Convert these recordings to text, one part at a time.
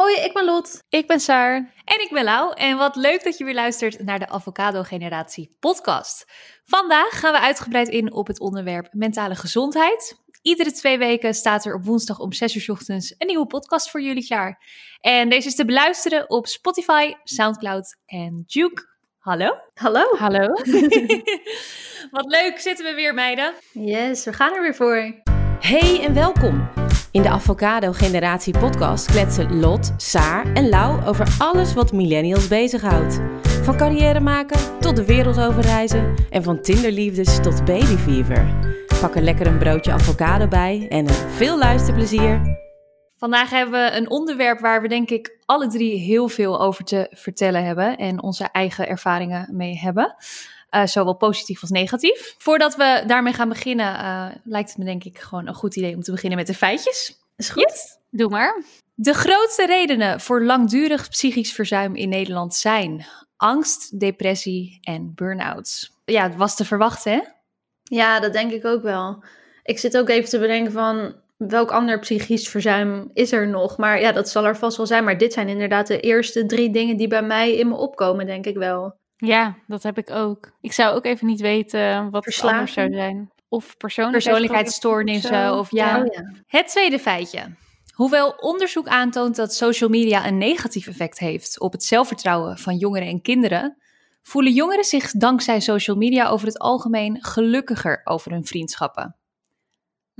Hoi, ik ben Lot. Ik ben Saar. En ik ben Lau. En wat leuk dat je weer luistert naar de Avocado Generatie podcast. Vandaag gaan we uitgebreid in op het onderwerp mentale gezondheid. Iedere twee weken staat er op woensdag om 6 uur ochtends een nieuwe podcast voor jullie klaar. En deze is te beluisteren op Spotify, Soundcloud en Juke. Hallo? Hallo. Hallo. Wat leuk, zitten we weer meiden. Yes, we gaan er weer voor. Hey en welkom. In de Avocado Generatie podcast kletsen Lot, Saar en Lau over alles wat millennials bezighoudt. Van carrière maken tot de wereld overreizen en van tinderliefdes tot babyfever. Pak er lekker een broodje avocado bij en veel luisterplezier. Vandaag hebben we een onderwerp waar we denk ik alle drie heel veel over te vertellen hebben en onze eigen ervaringen mee hebben. Uh, zowel positief als negatief. Voordat we daarmee gaan beginnen, uh, lijkt het me denk ik gewoon een goed idee om te beginnen met de feitjes. Is goed? Yes. Doe maar. De grootste redenen voor langdurig psychisch verzuim in Nederland zijn angst, depressie en burn-outs. Ja, het was te verwachten, hè? Ja, dat denk ik ook wel. Ik zit ook even te bedenken van welk ander psychisch verzuim is er nog? Maar ja, dat zal er vast wel zijn. Maar dit zijn inderdaad de eerste drie dingen die bij mij in me opkomen, denk ik wel. Ja, dat heb ik ook. Ik zou ook even niet weten wat het anders zou zijn. Of persoonlijkheidsstoornissen. Of ja. Oh, ja. Het tweede feitje. Hoewel onderzoek aantoont dat social media een negatief effect heeft op het zelfvertrouwen van jongeren en kinderen, voelen jongeren zich dankzij social media over het algemeen gelukkiger over hun vriendschappen.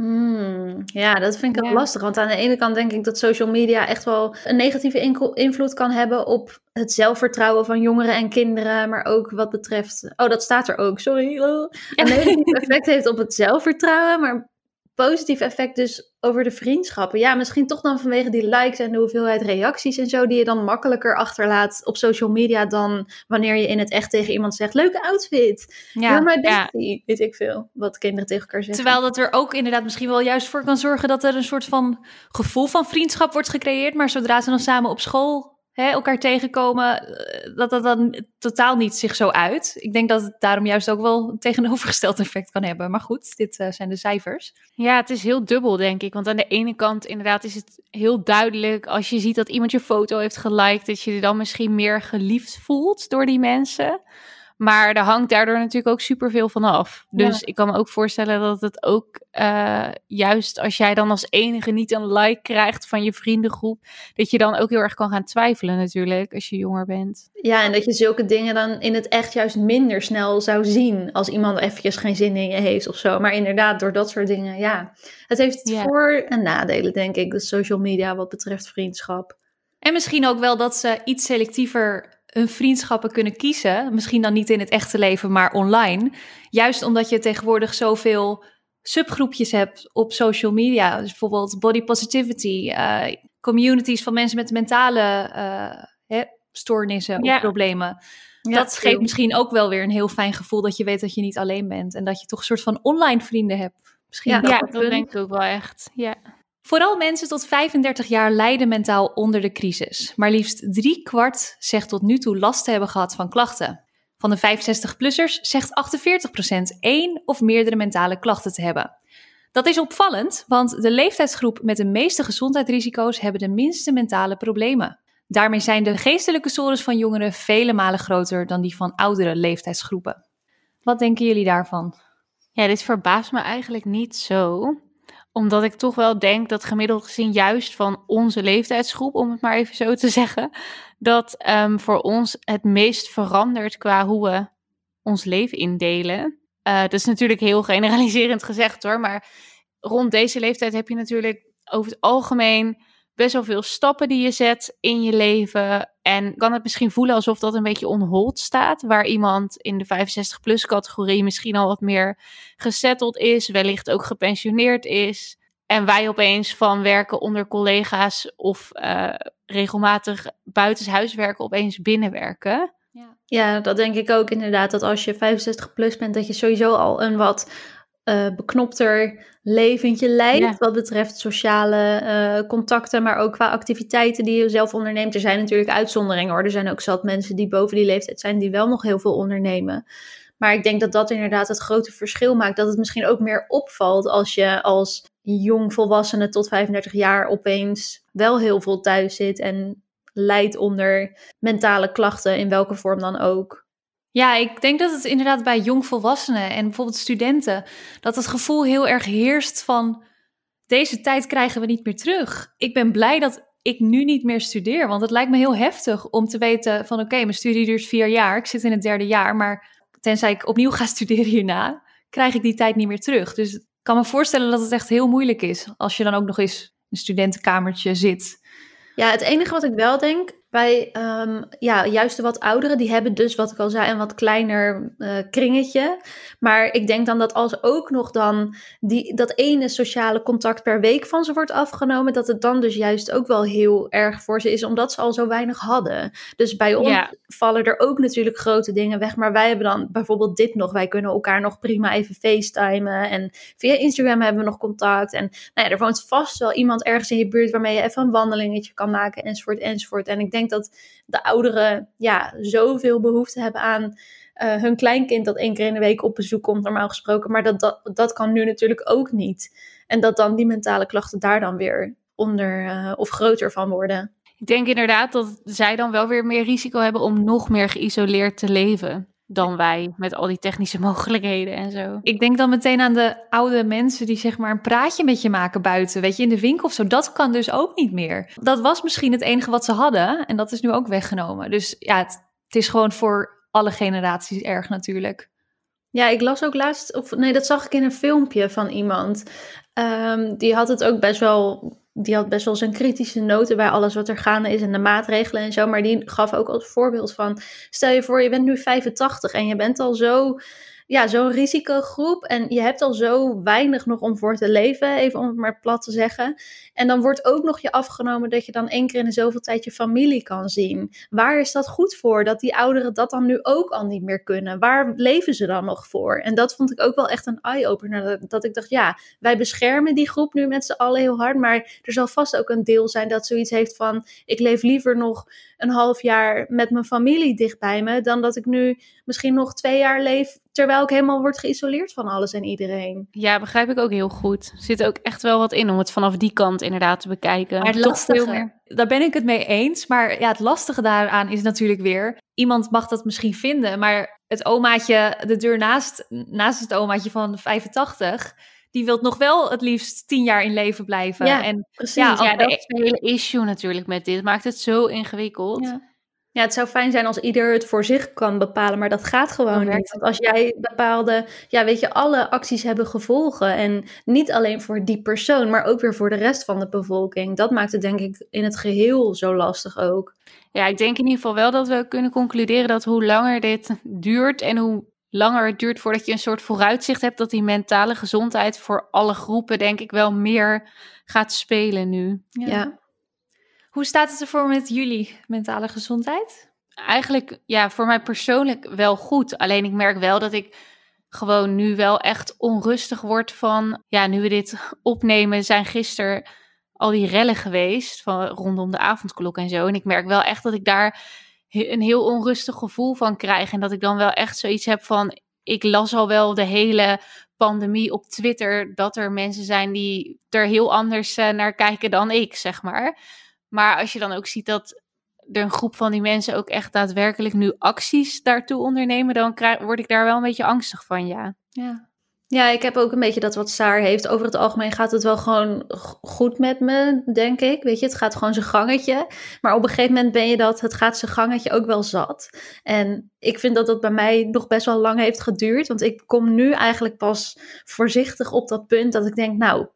Hmm, ja, dat vind ik ook lastig. Want aan de ene kant denk ik dat social media echt wel een negatieve invloed kan hebben op het zelfvertrouwen van jongeren en kinderen. Maar ook wat betreft. Oh, dat staat er ook, sorry. Een negatief effect heeft op het zelfvertrouwen. Maar positief effect dus over de vriendschappen. Ja, misschien toch dan vanwege die likes en de hoeveelheid reacties en zo, die je dan makkelijker achterlaat op social media dan wanneer je in het echt tegen iemand zegt: leuke outfit. Ja, maar bestie. Ja. Weet ik veel wat kinderen tegen elkaar zeggen. Terwijl dat er ook inderdaad misschien wel juist voor kan zorgen dat er een soort van gevoel van vriendschap wordt gecreëerd. Maar zodra ze dan samen op school elkaar tegenkomen, eh, dat dat dan totaal niet zich zo uit. Ik denk dat het daarom juist ook wel een tegenovergesteld effect kan hebben. Maar goed, dit uh, zijn de cijfers. Ja, het is heel dubbel, denk ik. Want aan de ene kant, inderdaad, is het heel duidelijk als je ziet dat iemand je foto heeft geliked, dat je je dan misschien meer geliefd voelt door die mensen. Maar er hangt daardoor natuurlijk ook superveel van af. Dus ik kan me ook voorstellen dat het ook uh, juist als jij dan als enige niet een like krijgt van je vriendengroep, dat je dan ook heel erg kan gaan twijfelen natuurlijk als je jonger bent. Ja, en dat je zulke dingen dan in het echt juist minder snel zou zien als iemand eventjes geen zin in je heeft of zo. Maar inderdaad, door dat soort dingen, ja. Het heeft voor- en nadelen, denk ik, de social media wat betreft vriendschap. En misschien ook wel dat ze iets selectiever hun vriendschappen kunnen kiezen. Misschien dan niet in het echte leven, maar online. Juist omdat je tegenwoordig zoveel subgroepjes hebt op social media. Dus bijvoorbeeld body positivity, uh, communities van mensen met mentale uh, hè, stoornissen of problemen. dat geeft misschien ook wel weer een heel fijn gevoel dat je weet dat je niet alleen bent. En dat je toch een soort van online vrienden hebt. Misschien ja, dat, dat denk ik ook wel echt. Ja. Vooral mensen tot 35 jaar lijden mentaal onder de crisis. Maar liefst drie kwart zegt tot nu toe last te hebben gehad van klachten. Van de 65-plussers zegt 48% één of meerdere mentale klachten te hebben. Dat is opvallend, want de leeftijdsgroep met de meeste gezondheidsrisico's hebben de minste mentale problemen. Daarmee zijn de geestelijke sores van jongeren vele malen groter dan die van oudere leeftijdsgroepen. Wat denken jullie daarvan? Ja, dit verbaast me eigenlijk niet zo omdat ik toch wel denk dat gemiddeld gezien juist van onze leeftijdsgroep, om het maar even zo te zeggen, dat um, voor ons het meest verandert qua hoe we ons leven indelen. Uh, dat is natuurlijk heel generaliserend gezegd hoor, maar rond deze leeftijd heb je natuurlijk over het algemeen best wel veel stappen die je zet in je leven. En kan het misschien voelen alsof dat een beetje onhold staat. Waar iemand in de 65-plus categorie misschien al wat meer gesetteld is. Wellicht ook gepensioneerd is. En wij opeens van werken onder collega's of uh, regelmatig buitenshuis werken opeens binnenwerken. Ja. ja, dat denk ik ook inderdaad. Dat als je 65 plus bent, dat je sowieso al een wat uh, beknopter leventje leidt. Wat betreft sociale uh, contacten, maar ook qua activiteiten die je zelf onderneemt. Er zijn natuurlijk uitzonderingen hoor. Er zijn ook zat mensen die boven die leeftijd zijn die wel nog heel veel ondernemen. Maar ik denk dat dat inderdaad het grote verschil maakt. Dat het misschien ook meer opvalt als je als jong volwassene tot 35 jaar opeens wel heel veel thuis zit en lijdt onder mentale klachten, in welke vorm dan ook. Ja, ik denk dat het inderdaad bij jongvolwassenen en bijvoorbeeld studenten, dat het gevoel heel erg heerst van deze tijd krijgen we niet meer terug. Ik ben blij dat ik nu niet meer studeer, want het lijkt me heel heftig om te weten van oké, mijn studie duurt vier jaar, ik zit in het derde jaar, maar tenzij ik opnieuw ga studeren hierna, krijg ik die tijd niet meer terug. Dus ik kan me voorstellen dat het echt heel moeilijk is als je dan ook nog eens een studentenkamertje zit. Ja, het enige wat ik wel denk, bij um, ja, juist de wat ouderen, die hebben dus, wat ik al zei, een wat kleiner uh, kringetje. Maar ik denk dan dat als ook nog dan die, dat ene sociale contact per week van ze wordt afgenomen, dat het dan dus juist ook wel heel erg voor ze is, omdat ze al zo weinig hadden. Dus bij ons vallen er ook natuurlijk grote dingen weg. Maar wij hebben dan bijvoorbeeld dit nog. Wij kunnen elkaar nog prima even facetimen. En via Instagram hebben we nog contact. En nou ja, er woont vast wel iemand ergens in je buurt waarmee je even een wandelingetje kan maken, enzovoort, enzovoort. En ik denk denk dat de ouderen ja, zoveel behoefte hebben aan uh, hun kleinkind dat één keer in de week op bezoek komt, normaal gesproken. Maar dat, dat, dat kan nu natuurlijk ook niet. En dat dan die mentale klachten daar dan weer onder uh, of groter van worden. Ik denk inderdaad dat zij dan wel weer meer risico hebben om nog meer geïsoleerd te leven dan wij met al die technische mogelijkheden en zo. Ik denk dan meteen aan de oude mensen die zeg maar een praatje met je maken buiten, weet je, in de winkel of zo. Dat kan dus ook niet meer. Dat was misschien het enige wat ze hadden en dat is nu ook weggenomen. Dus ja, het, het is gewoon voor alle generaties erg natuurlijk. Ja, ik las ook laatst, of nee, dat zag ik in een filmpje van iemand. Um, die had het ook best wel die had best wel zijn kritische noten bij alles wat er gaande is en de maatregelen en zo. Maar die gaf ook als voorbeeld van: stel je voor, je bent nu 85 en je bent al zo ja, zo'n risicogroep en je hebt al zo weinig nog om voor te leven, even om het maar plat te zeggen. En dan wordt ook nog je afgenomen dat je dan één keer in de zoveel tijd je familie kan zien. Waar is dat goed voor? Dat die ouderen dat dan nu ook al niet meer kunnen. Waar leven ze dan nog voor? En dat vond ik ook wel echt een eye-opener. Dat, dat ik dacht, ja, wij beschermen die groep nu met z'n allen heel hard, maar er zal vast ook een deel zijn dat zoiets heeft van, ik leef liever nog een half jaar met mijn familie dicht bij me, dan dat ik nu misschien nog twee jaar leef terwijl ik helemaal word geïsoleerd van alles en iedereen. Ja, begrijp ik ook heel goed. Er zit ook echt wel wat in om het vanaf die kant inderdaad te bekijken. Maar het lastige, daar ben ik het mee eens. Maar ja, het lastige daaraan is natuurlijk weer, iemand mag dat misschien vinden, maar het omaatje, de deur naast, naast het omaatje van 85, die wil nog wel het liefst tien jaar in leven blijven. Ja, en, precies. Ja, ja dat is een hele issue natuurlijk met dit. Maakt het zo ingewikkeld. Ja. Ja, het zou fijn zijn als ieder het voor zich kan bepalen, maar dat gaat gewoon niet. Want als jij bepaalde, ja, weet je, alle acties hebben gevolgen. En niet alleen voor die persoon, maar ook weer voor de rest van de bevolking. Dat maakt het denk ik in het geheel zo lastig ook. Ja, ik denk in ieder geval wel dat we kunnen concluderen dat hoe langer dit duurt en hoe langer het duurt voordat je een soort vooruitzicht hebt, dat die mentale gezondheid voor alle groepen, denk ik, wel meer gaat spelen nu. ja. Hoe staat het ervoor met jullie mentale gezondheid? Eigenlijk, ja, voor mij persoonlijk wel goed. Alleen ik merk wel dat ik gewoon nu wel echt onrustig word van, ja, nu we dit opnemen, zijn gisteren al die rellen geweest van rondom de avondklok en zo. En ik merk wel echt dat ik daar een heel onrustig gevoel van krijg. En dat ik dan wel echt zoiets heb van, ik las al wel de hele pandemie op Twitter dat er mensen zijn die er heel anders eh, naar kijken dan ik, zeg maar. Maar als je dan ook ziet dat er een groep van die mensen ook echt daadwerkelijk nu acties daartoe ondernemen, dan word ik daar wel een beetje angstig van, ja. Ja. Ja, ik heb ook een beetje dat wat Saar heeft. Over het algemeen gaat het wel gewoon goed met me, denk ik. Weet je, het gaat gewoon zijn gangetje. Maar op een gegeven moment ben je dat, het gaat zijn gangetje ook wel zat. En ik vind dat dat bij mij nog best wel lang heeft geduurd. Want ik kom nu eigenlijk pas voorzichtig op dat punt dat ik denk, nou,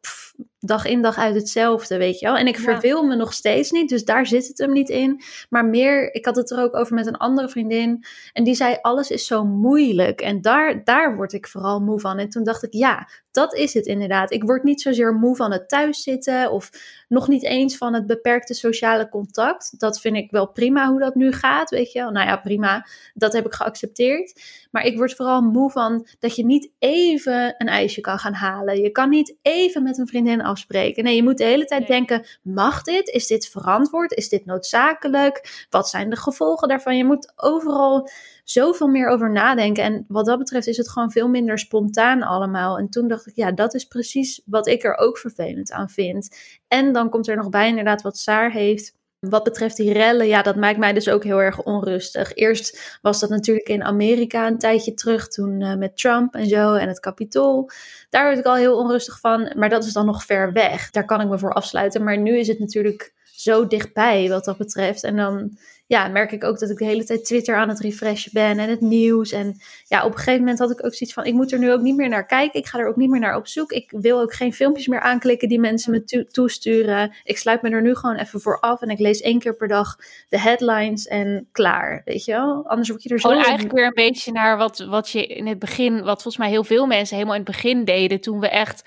dag in dag uit hetzelfde, weet je wel. En ik verveel me nog steeds niet, dus daar zit het hem niet in. Maar meer, ik had het er ook over met een andere vriendin. En die zei, alles is zo moeilijk. En daar, daar word ik vooral moe van. En toen dacht ik, ja, dat is het inderdaad. Ik word niet zozeer moe van het thuiszitten of nog niet eens van het beperkte sociale contact. Dat vind ik wel prima hoe dat nu gaat, weet je. Nou ja, prima, dat heb ik geaccepteerd. Maar ik word vooral moe van dat je niet even een ijsje kan gaan halen. Je kan niet even met een vriendin afspreken. Nee, je moet de hele tijd denken: mag dit? Is dit verantwoord? Is dit noodzakelijk? Wat zijn de gevolgen daarvan? Je moet overal zoveel meer over nadenken. En wat dat betreft is het gewoon veel minder spontaan allemaal. En toen dacht dacht ik, ja, dat is precies wat ik er ook vervelend aan vind. En dan komt er nog bij inderdaad wat Saar heeft. Wat betreft die rellen, ja, dat maakt mij dus ook heel erg onrustig. Eerst was dat natuurlijk in Amerika een tijdje terug, toen uh, met Trump en zo en het Capitool. Daar werd ik al heel onrustig van, maar dat is dan nog ver weg. Daar kan ik me voor afsluiten. Maar nu is het natuurlijk zo dichtbij wat dat betreft. En dan ja, merk ik ook dat ik de hele tijd Twitter aan het refreshen ben en het nieuws. En ja, op een gegeven moment had ik ook zoiets van: ik moet er nu ook niet meer naar kijken. Ik ga er ook niet meer naar op zoek. Ik wil ook geen filmpjes meer aanklikken die mensen me toesturen. Ik sluit me er nu gewoon even voor af en ik lees één keer per dag de headlines en klaar. Weet je wel? Anders word je er zo. Gewoon eigenlijk weer een beetje naar wat, wat je in het begin, wat volgens mij heel veel mensen helemaal in het begin deden toen we echt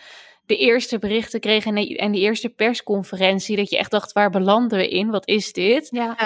de eerste berichten kregen en de, en die eerste persconferentie, dat je echt dacht, waar belanden we in? Wat is dit? Ja.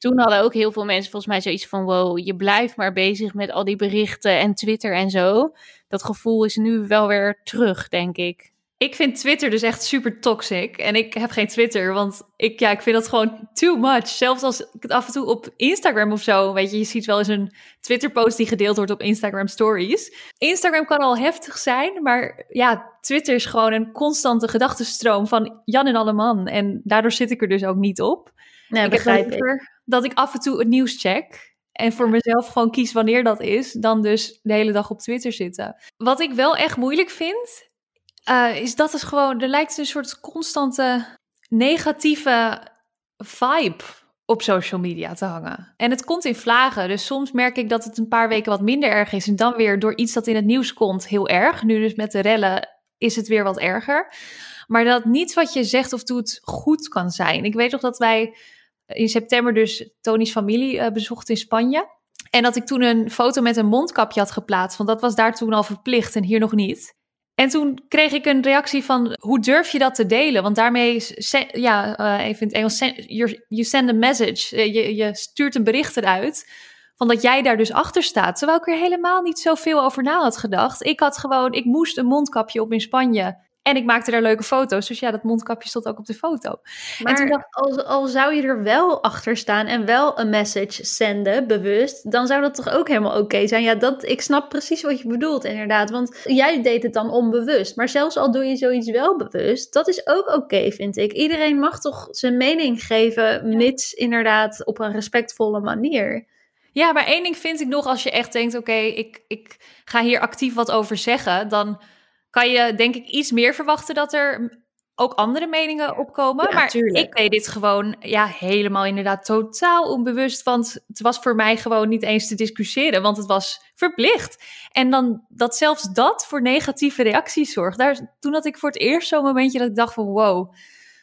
Toen hadden ook heel veel mensen volgens mij zoiets van, wow, je blijft maar bezig met al die berichten en Twitter en zo. Dat gevoel is nu wel weer terug, denk ik. Ik vind Twitter dus echt super toxic. En ik heb geen Twitter, want ik, ja, ik vind dat gewoon too much. Zelfs als ik het af en toe op Instagram of zo, weet je, je ziet wel eens een Twitter-post die gedeeld wordt op Instagram Stories. Instagram kan al heftig zijn, maar ja, Twitter is gewoon een constante gedachtenstroom van Jan en Alleman. En daardoor zit ik er dus ook niet op. Nee, ik begrijp ik. Dat ik af en toe het nieuws check. En voor mezelf gewoon kies wanneer dat is. Dan dus de hele dag op Twitter zitten. Wat ik wel echt moeilijk vind, uh, is dat het gewoon, er lijkt een soort constante negatieve vibe op social media te hangen. En het komt in vlagen. Dus soms merk ik dat het een paar weken wat minder erg is. En dan weer door iets dat in het nieuws komt heel erg. Nu dus met de rellen is het weer wat erger. Maar dat niets wat je zegt of doet goed kan zijn. Ik weet nog dat wij in september dus Tony's familie uh, bezochten in Spanje. En dat ik toen een foto met een mondkapje had geplaatst. Want dat was daar toen al verplicht en hier nog niet. En toen kreeg ik een reactie van, hoe durf je dat te delen? Want daarmee, ja, uh, even in het Engels, you send a message. Eh, je, je stuurt een bericht eruit van dat jij daar dus achter staat. Terwijl ik er helemaal niet zoveel over na had gedacht. Ik had gewoon, ik moest een mondkapje op in Spanje. En ik maakte daar leuke foto's. Dus ja, dat mondkapje stond ook op de foto. Maar en dacht, al, al zou je er wel achter staan en wel een message zenden, bewust, dan zou dat toch ook helemaal oké zijn? Ja, dat, ik snap precies wat je bedoelt, inderdaad. Want jij deed het dan onbewust. Maar zelfs al doe je zoiets wel bewust, dat is ook oké, vind ik. Iedereen mag toch zijn mening geven, mits inderdaad op een respectvolle manier. Ja, maar één ding vind ik nog, als je echt denkt, oké, ik, ik ga hier actief wat over zeggen, dan kan je denk ik iets meer verwachten dat er ook andere meningen opkomen. Ja, maar ik deed dit gewoon ja, helemaal inderdaad totaal onbewust. Want het was voor mij gewoon niet eens te discussiëren, want het was verplicht. En dan dat zelfs dat voor negatieve reacties zorgt. Daar, toen had ik voor het eerst zo'n momentje dat ik dacht van wow,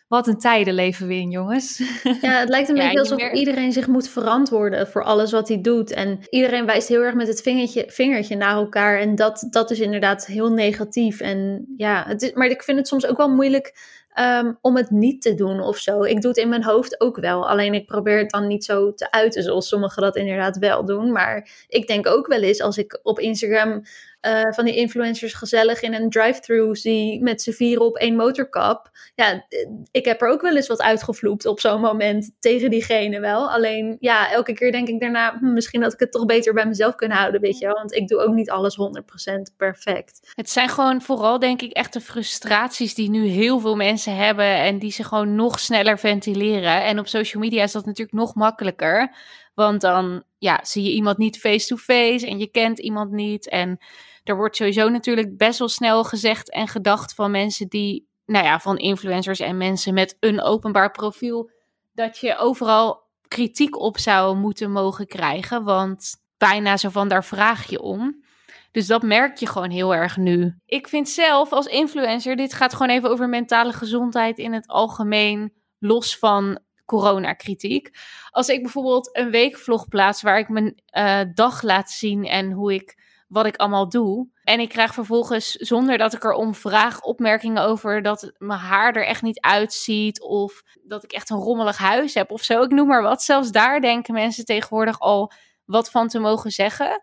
wat een tijden leven we in, jongens. Ja, het lijkt een beetje alsof iedereen zich moet verantwoorden voor alles wat hij doet. En iedereen wijst heel erg met het vingertje, vingertje naar elkaar. En dat, dat is inderdaad heel negatief. En ja, het is, maar ik vind het soms ook wel moeilijk Ehm, om het niet te doen of zo. Ik doe het in mijn hoofd ook wel. Alleen ik probeer het dan niet zo te uiten zoals sommigen dat inderdaad wel doen. Maar ik denk ook wel eens als ik op Instagram uh, van die influencers gezellig in een drive-thru zie met z'n vieren op één motorkap. Ja, ik heb er ook wel eens wat uitgevloept op zo'n moment tegen diegene wel. Alleen ja, elke keer denk ik daarna, hm, misschien dat ik het toch beter bij mezelf kunnen houden, weet je wel. Want ik doe ook niet alles 100% perfect. Het zijn gewoon vooral denk ik echt de frustraties die nu heel veel mensen hebben en die ze gewoon nog sneller ventileren. En op social media is dat natuurlijk nog makkelijker. Want dan ja, zie je iemand niet face-to-face -face en je kent iemand niet. En er wordt sowieso natuurlijk best wel snel gezegd en gedacht van mensen die, nou ja, van influencers en mensen met een openbaar profiel, dat je overal kritiek op zou moeten mogen krijgen. Want bijna zo van daar vraag je om. Dus dat merk je gewoon heel erg nu. Ik vind zelf als influencer, dit gaat gewoon even over mentale gezondheid in het algemeen, los van coronakritiek. Als ik bijvoorbeeld een weekvlog plaats waar ik mijn uh, dag laat zien en hoe ik wat ik allemaal doe. En ik krijg vervolgens, zonder dat ik erom vraag, opmerkingen over dat mijn haar er echt niet uitziet. Of dat ik echt een rommelig huis heb of zo. Ik noem maar wat. Zelfs daar denken mensen tegenwoordig al wat van te mogen zeggen.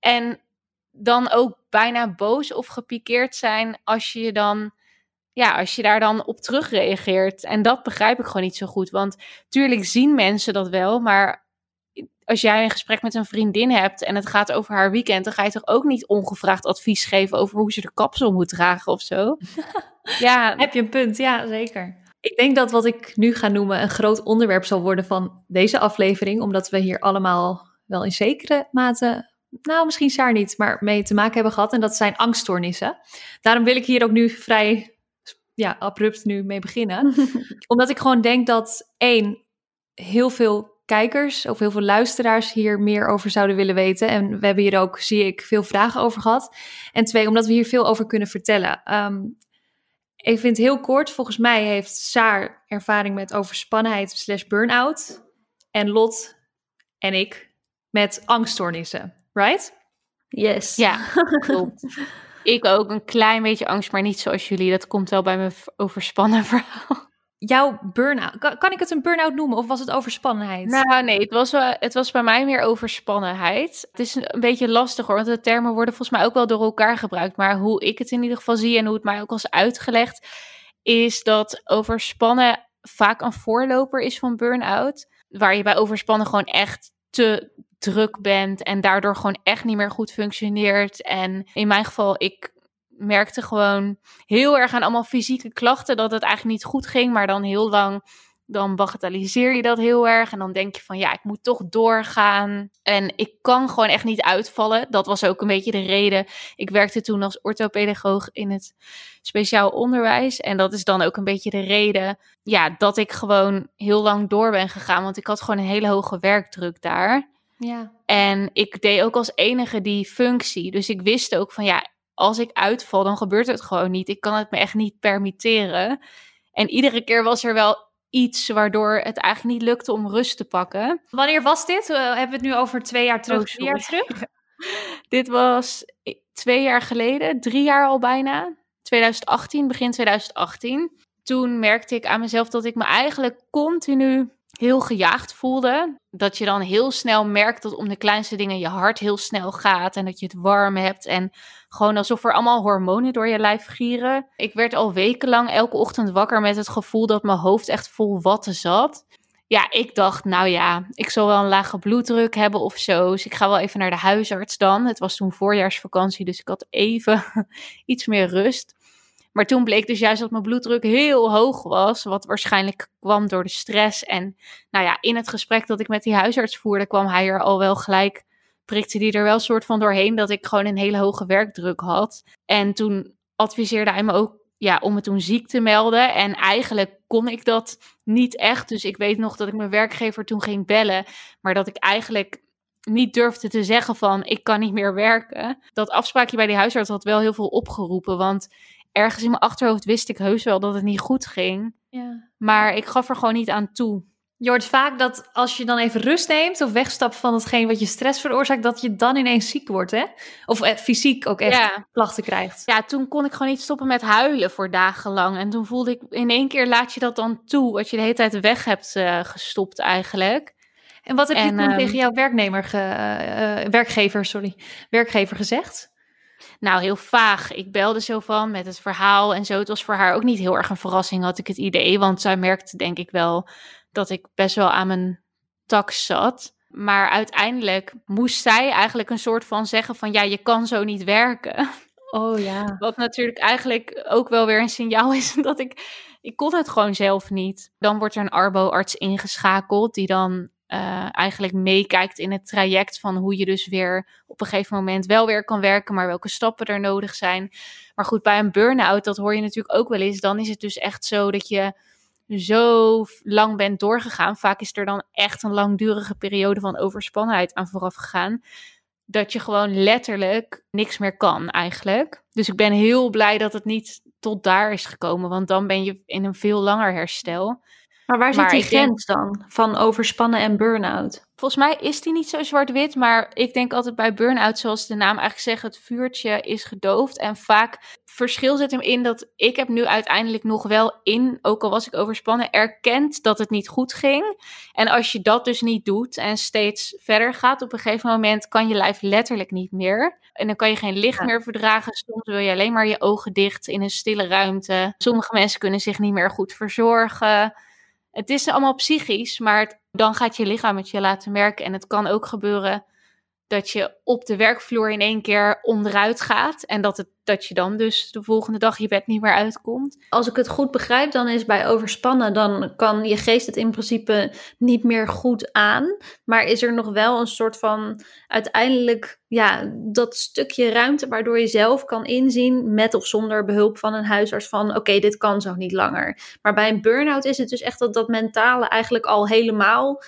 En dan ook bijna boos of gepikeerd zijn als je dan. Ja, als je daar dan op terugreageert. En dat begrijp ik gewoon niet zo goed. Want tuurlijk zien mensen dat wel, maar als jij een gesprek met een vriendin hebt en het gaat over haar weekend, dan ga je toch ook niet ongevraagd advies geven over hoe ze de kapsel moet dragen of zo. ja. Heb je een punt? Ja, zeker. Ik denk dat wat ik nu ga noemen een groot onderwerp zal worden van deze aflevering, omdat we hier allemaal wel in zekere mate, nou misschien Saar niet, maar mee te maken hebben gehad. En dat zijn angststoornissen. Daarom wil ik hier ook nu vrij ja, abrupt nu mee beginnen. omdat ik gewoon denk dat één, heel veel kijkers of heel veel luisteraars hier meer over zouden willen weten. En we hebben hier ook, zie ik, veel vragen over gehad. En twee, omdat we hier veel over kunnen vertellen. Ehm, ik vind heel kort, volgens mij heeft Saar ervaring met overspannenheid slash burn-out. En Lot en ik met angststoornissen, right? Yes. Ja, klopt. ik ook een klein beetje angst, maar niet zoals jullie. Dat komt wel bij mijn overspannen verhaal jouw burn-out. Kan, ik het een burn-out noemen of was het overspannenheid? Nou, nee, het was, het was bij mij meer overspannenheid. Het is een, beetje lastig hoor, want de termen worden volgens mij ook wel door elkaar gebruikt. Maar hoe ik het in ieder geval zie en hoe het mij ook was uitgelegd, is dat overspannen vaak een voorloper is van burn-out. Waar je bij overspannen gewoon echt te druk bent en daardoor gewoon echt niet meer goed functioneert. En in mijn geval, ik merkte gewoon heel erg aan allemaal fysieke klachten dat het eigenlijk niet goed ging, maar dan heel lang dan bagatelliseer je dat heel erg en dan denk je van ja, ik moet toch doorgaan en ik kan gewoon echt niet uitvallen. Dat was ook een beetje de reden. Ik werkte toen als orthopedagoog in het speciaal onderwijs en dat is dan ook een beetje de reden ja, dat ik gewoon heel lang door ben gegaan, want ik had gewoon een hele hoge werkdruk daar. Ja. En ik deed ook als enige die functie. Dus ik wist ook van ja, als ik uitval, dan gebeurt het gewoon niet. Ik kan het me echt niet permitteren. En iedere keer was er wel iets waardoor het eigenlijk niet lukte om rust te pakken. Wanneer was dit? Uh, hebben we het nu over twee jaar terug? Oh, twee jaar terug? dit was twee jaar geleden, drie jaar al bijna. 2018, begin 2018. Toen merkte ik aan mezelf dat ik me eigenlijk continu heel gejaagd voelde. Dat je dan heel snel merkt dat om de kleinste dingen je hart heel snel gaat en dat je het warm hebt en gewoon alsof er allemaal hormonen door je lijf gieren. Ik werd al wekenlang elke ochtend wakker met het gevoel dat mijn hoofd echt vol watten zat. Ja, ik dacht, nou ja, ik zal wel een lage bloeddruk hebben of zo. Dus ik ga wel even naar de huisarts dan. Het was toen voorjaarsvakantie, dus ik had even iets meer rust. Maar toen bleek dus juist dat mijn bloeddruk heel hoog was, wat waarschijnlijk kwam door de stress. En nou ja, in het gesprek dat ik met die huisarts voerde, kwam hij er al wel gelijk, prikte die er wel soort van doorheen dat ik gewoon een hele hoge werkdruk had. En toen adviseerde hij me ook ja, om me toen ziek te melden. En eigenlijk kon ik dat niet echt. Dus ik weet nog dat ik mijn werkgever toen ging bellen, maar dat ik eigenlijk niet durfde te zeggen van ik kan niet meer werken. Dat afspraakje bij die huisarts had wel heel veel opgeroepen, want ergens in mijn achterhoofd wist ik heus wel dat het niet goed ging. Ja. Maar ik gaf er gewoon niet aan toe. Je hoort vaak dat als je dan even rust neemt of wegstapt van hetgeen wat je stress veroorzaakt, dat je dan ineens ziek wordt, hè? Of eh, fysiek ook echt klachten krijgt. Ja, toen kon ik gewoon niet stoppen met huilen voor dagenlang. En toen voelde ik in één keer laat je dat dan toe, wat je de hele tijd weg hebt uh, gestopt eigenlijk. En wat heb je toen tegen ehm, jouw werknemer ge, uh, werkgever, sorry, werkgever gezegd? Nou, heel vaag. Ik belde zo van met het verhaal en zo. Het was voor haar ook niet heel erg een verrassing, had ik het idee. Want zij merkte denk ik wel dat ik best wel aan mijn tak zat. Maar uiteindelijk moest zij eigenlijk een soort van zeggen van ja, je kan zo niet werken. Oh ja. Wat natuurlijk eigenlijk ook wel weer een signaal is dat ik, ik kon het gewoon zelf niet. Dan wordt er een arbo-arts ingeschakeld die dan uh, eigenlijk meekijkt in het traject van hoe je dus weer op een gegeven moment wel weer kan werken, maar welke stappen er nodig zijn. Maar goed, bij een burn-out, dat hoor je natuurlijk ook wel eens, dan is het dus echt zo dat je zo lang bent doorgegaan. Vaak is er dan echt een langdurige periode van overspannenheid aan vooraf gegaan. Dat je gewoon letterlijk niks meer kan eigenlijk. Dus ik ben heel blij dat het niet tot daar is gekomen. Want dan ben je in een veel langer herstel. Maar waar zit die grens dan van overspannen en burn-out? Volgens mij is die niet zo zwart-wit, maar ik denk altijd bij burn-out, zoals de naam eigenlijk zegt, het vuurtje is gedoofd. En vaak verschil zit hem in dat ik heb nu uiteindelijk nog wel in, ook al was ik overspannen, erkend dat het niet goed ging. En als je dat dus niet doet en steeds verder gaat, op een gegeven moment kan je lijf letterlijk niet meer. En dan kan je geen licht meer verdragen. Soms wil je alleen maar je ogen dicht in een stille ruimte. Sommige mensen kunnen zich niet meer goed verzorgen. Het is allemaal psychisch, maar dan gaat je lichaam het je laten merken. En het kan ook gebeuren dat je op de werkvloer in één keer onderuit gaat. En dat, het, dat je dan dus de volgende dag je bed niet meer uitkomt. Als ik het goed begrijp, dan is bij overspannen, dan kan je geest het in principe niet meer goed aan. Maar is er nog wel een soort van uiteindelijk, ja, dat stukje ruimte waardoor je zelf kan inzien, met of zonder behulp van een huisarts, van oké, dit kan zo niet langer. Maar bij een burn-out is het dus echt dat dat mentale eigenlijk al helemaal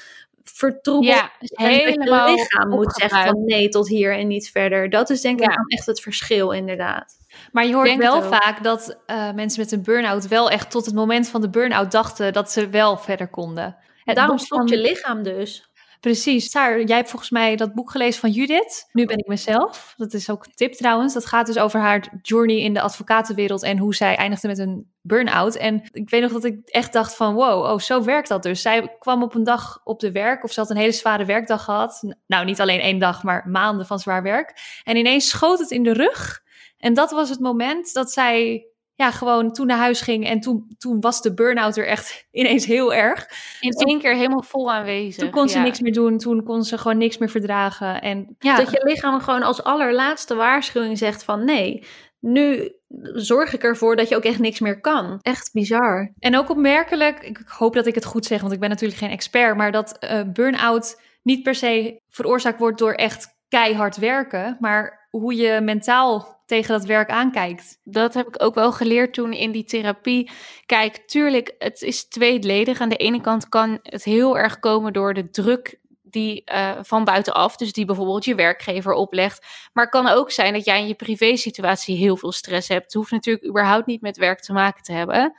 vertroebeld. Ja, helemaal je lichaam moet zeggen van nee, tot hier en niet verder. Dat is denk ik Ja. echt het verschil inderdaad. Maar je hoort Denk wel vaak dat eh, mensen met een burn-out wel echt tot het moment van de burn-out dachten dat ze wel verder konden. Daarom stopt je lichaam dus. Precies. Saar, jij hebt volgens mij dat boek gelezen van Judith. Nu ben ik mezelf. Dat is ook een tip trouwens. Dat gaat dus over haar journey in de advocatenwereld en hoe zij eindigde met een burn-out. En ik weet nog dat ik echt dacht van wow, oh, zo werkt dat dus. Zij kwam op een dag op de werk of ze had een hele zware werkdag gehad. Nou, niet alleen één dag, maar maanden van zwaar werk. En ineens schoot het in de rug. En dat was het moment dat zij ja, gewoon toen naar huis ging. En toen, toen was de burn-out er echt ineens heel erg. In Toen- één keer helemaal vol aanwezig. Toen kon ze ja. niks meer doen. Toen kon ze gewoon niks meer verdragen. En ja, Dat je lichaam gewoon als allerlaatste waarschuwing zegt van nee, nu zorg ik ervoor dat je ook echt niks meer kan. Echt bizar. en ook opmerkelijk, ik hoop dat ik het goed zeg, want ik ben natuurlijk geen expert, maar dat eh burn-out niet per se veroorzaakt wordt door echt keihard werken, maar hoe je mentaal tegen dat werk aankijkt. Dat heb ik ook wel geleerd toen in die therapie. Kijk, tuurlijk, het is tweeledig. Aan de ene kant kan het heel erg komen door de druk die eh, van buitenaf, dus die bijvoorbeeld je werkgever oplegt. Maar het kan ook zijn dat jij in je privésituatie heel veel stress hebt. Het hoeft natuurlijk überhaupt niet met werk te maken te hebben.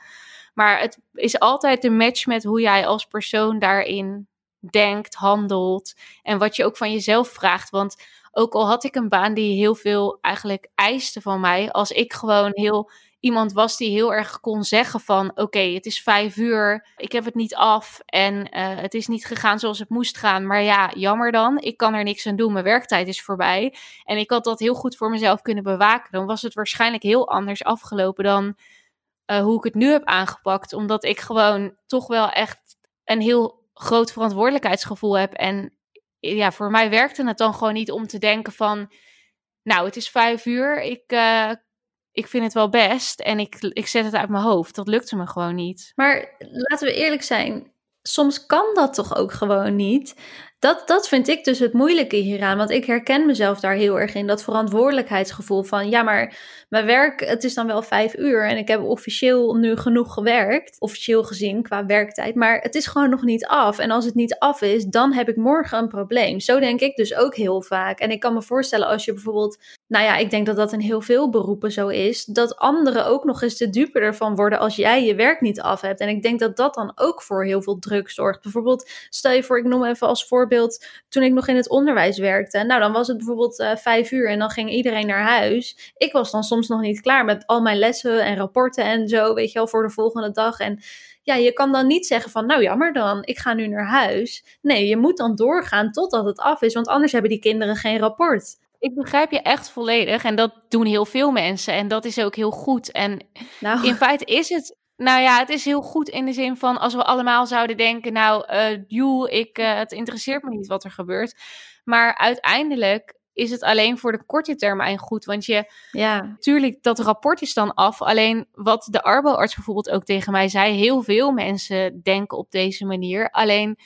Maar het is altijd de match met hoe jij als persoon daarin denkt, handelt en wat je ook van jezelf vraagt. Want ook al had ik een baan die heel veel eigenlijk eiste van mij, als ik gewoon heel iemand was die heel erg kon zeggen van oké, het is vijf uur, ik heb het niet af en eh, het is niet gegaan zoals het moest gaan. Maar ja, jammer dan, ik kan er niks aan doen, mijn werktijd is voorbij. En ik had dat heel goed voor mezelf kunnen bewaken. Dan was het waarschijnlijk heel anders afgelopen dan eh, hoe ik het nu heb aangepakt. Omdat ik gewoon toch wel echt een heel groot verantwoordelijkheidsgevoel heb. En ja, voor mij werkte het dan gewoon niet om te denken van... Nou, het is vijf uur, ik, eh, ik vind het wel best en ik, ik zet het uit mijn hoofd. Dat lukte me gewoon niet. Maar laten we eerlijk zijn, soms kan dat toch ook gewoon niet. Dat, dat vind ik dus het moeilijke hieraan. Want ik herken mezelf daar heel erg in. Dat verantwoordelijkheidsgevoel van ja, maar mijn werk, het is dan wel vijf uur. En ik heb officieel nu genoeg gewerkt. Officieel gezien qua werktijd. Maar het is gewoon nog niet af. En als het niet af is, dan heb ik morgen een probleem. Zo denk ik dus ook heel vaak. En ik kan me voorstellen als je bijvoorbeeld. Nou ja, ik denk dat dat in heel veel beroepen zo is. Dat anderen ook nog eens de dupe ervan worden als jij je werk niet af hebt. En ik denk dat dat dan ook voor heel veel druk zorgt. Bijvoorbeeld, stel je voor, ik noem even als voorbeeld toen ik nog in het onderwijs werkte. Nou, dan was het bijvoorbeeld eh, vijf uur en dan ging iedereen naar huis. Ik was dan soms nog niet klaar met al mijn lessen en rapporten en zo, weet je wel, voor de volgende dag. En ja, je kan dan niet zeggen van, nou jammer dan, ik ga nu naar huis. Nee, je moet dan doorgaan totdat het af is, want anders hebben die kinderen geen rapport. Ik begrijp je echt volledig en dat doen heel veel mensen en dat is ook heel goed. En Nou, in feite is het, nou ja, het is heel goed in de zin van als we allemaal zouden denken, nou, eh joe, ik, eh, het interesseert me niet wat er gebeurt. Maar uiteindelijk is het alleen voor de korte termijn goed, want je, ja, natuurlijk, dat rapport is dan af. Alleen wat de arboarts bijvoorbeeld ook tegen mij zei, heel veel mensen denken op deze manier. Alleen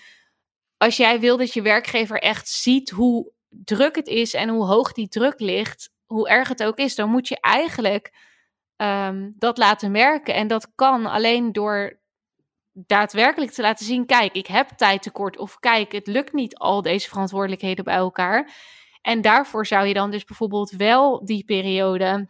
als jij wil dat je werkgever echt ziet hoe druk het is en hoe hoog die druk ligt, hoe erg het ook is, dan moet je eigenlijk ehm, dat laten merken. En dat kan alleen door daadwerkelijk te laten zien: kijk, ik heb tijd tekort. Of kijk, het lukt niet al deze verantwoordelijkheden bij elkaar. En daarvoor zou je dan dus bijvoorbeeld wel die periode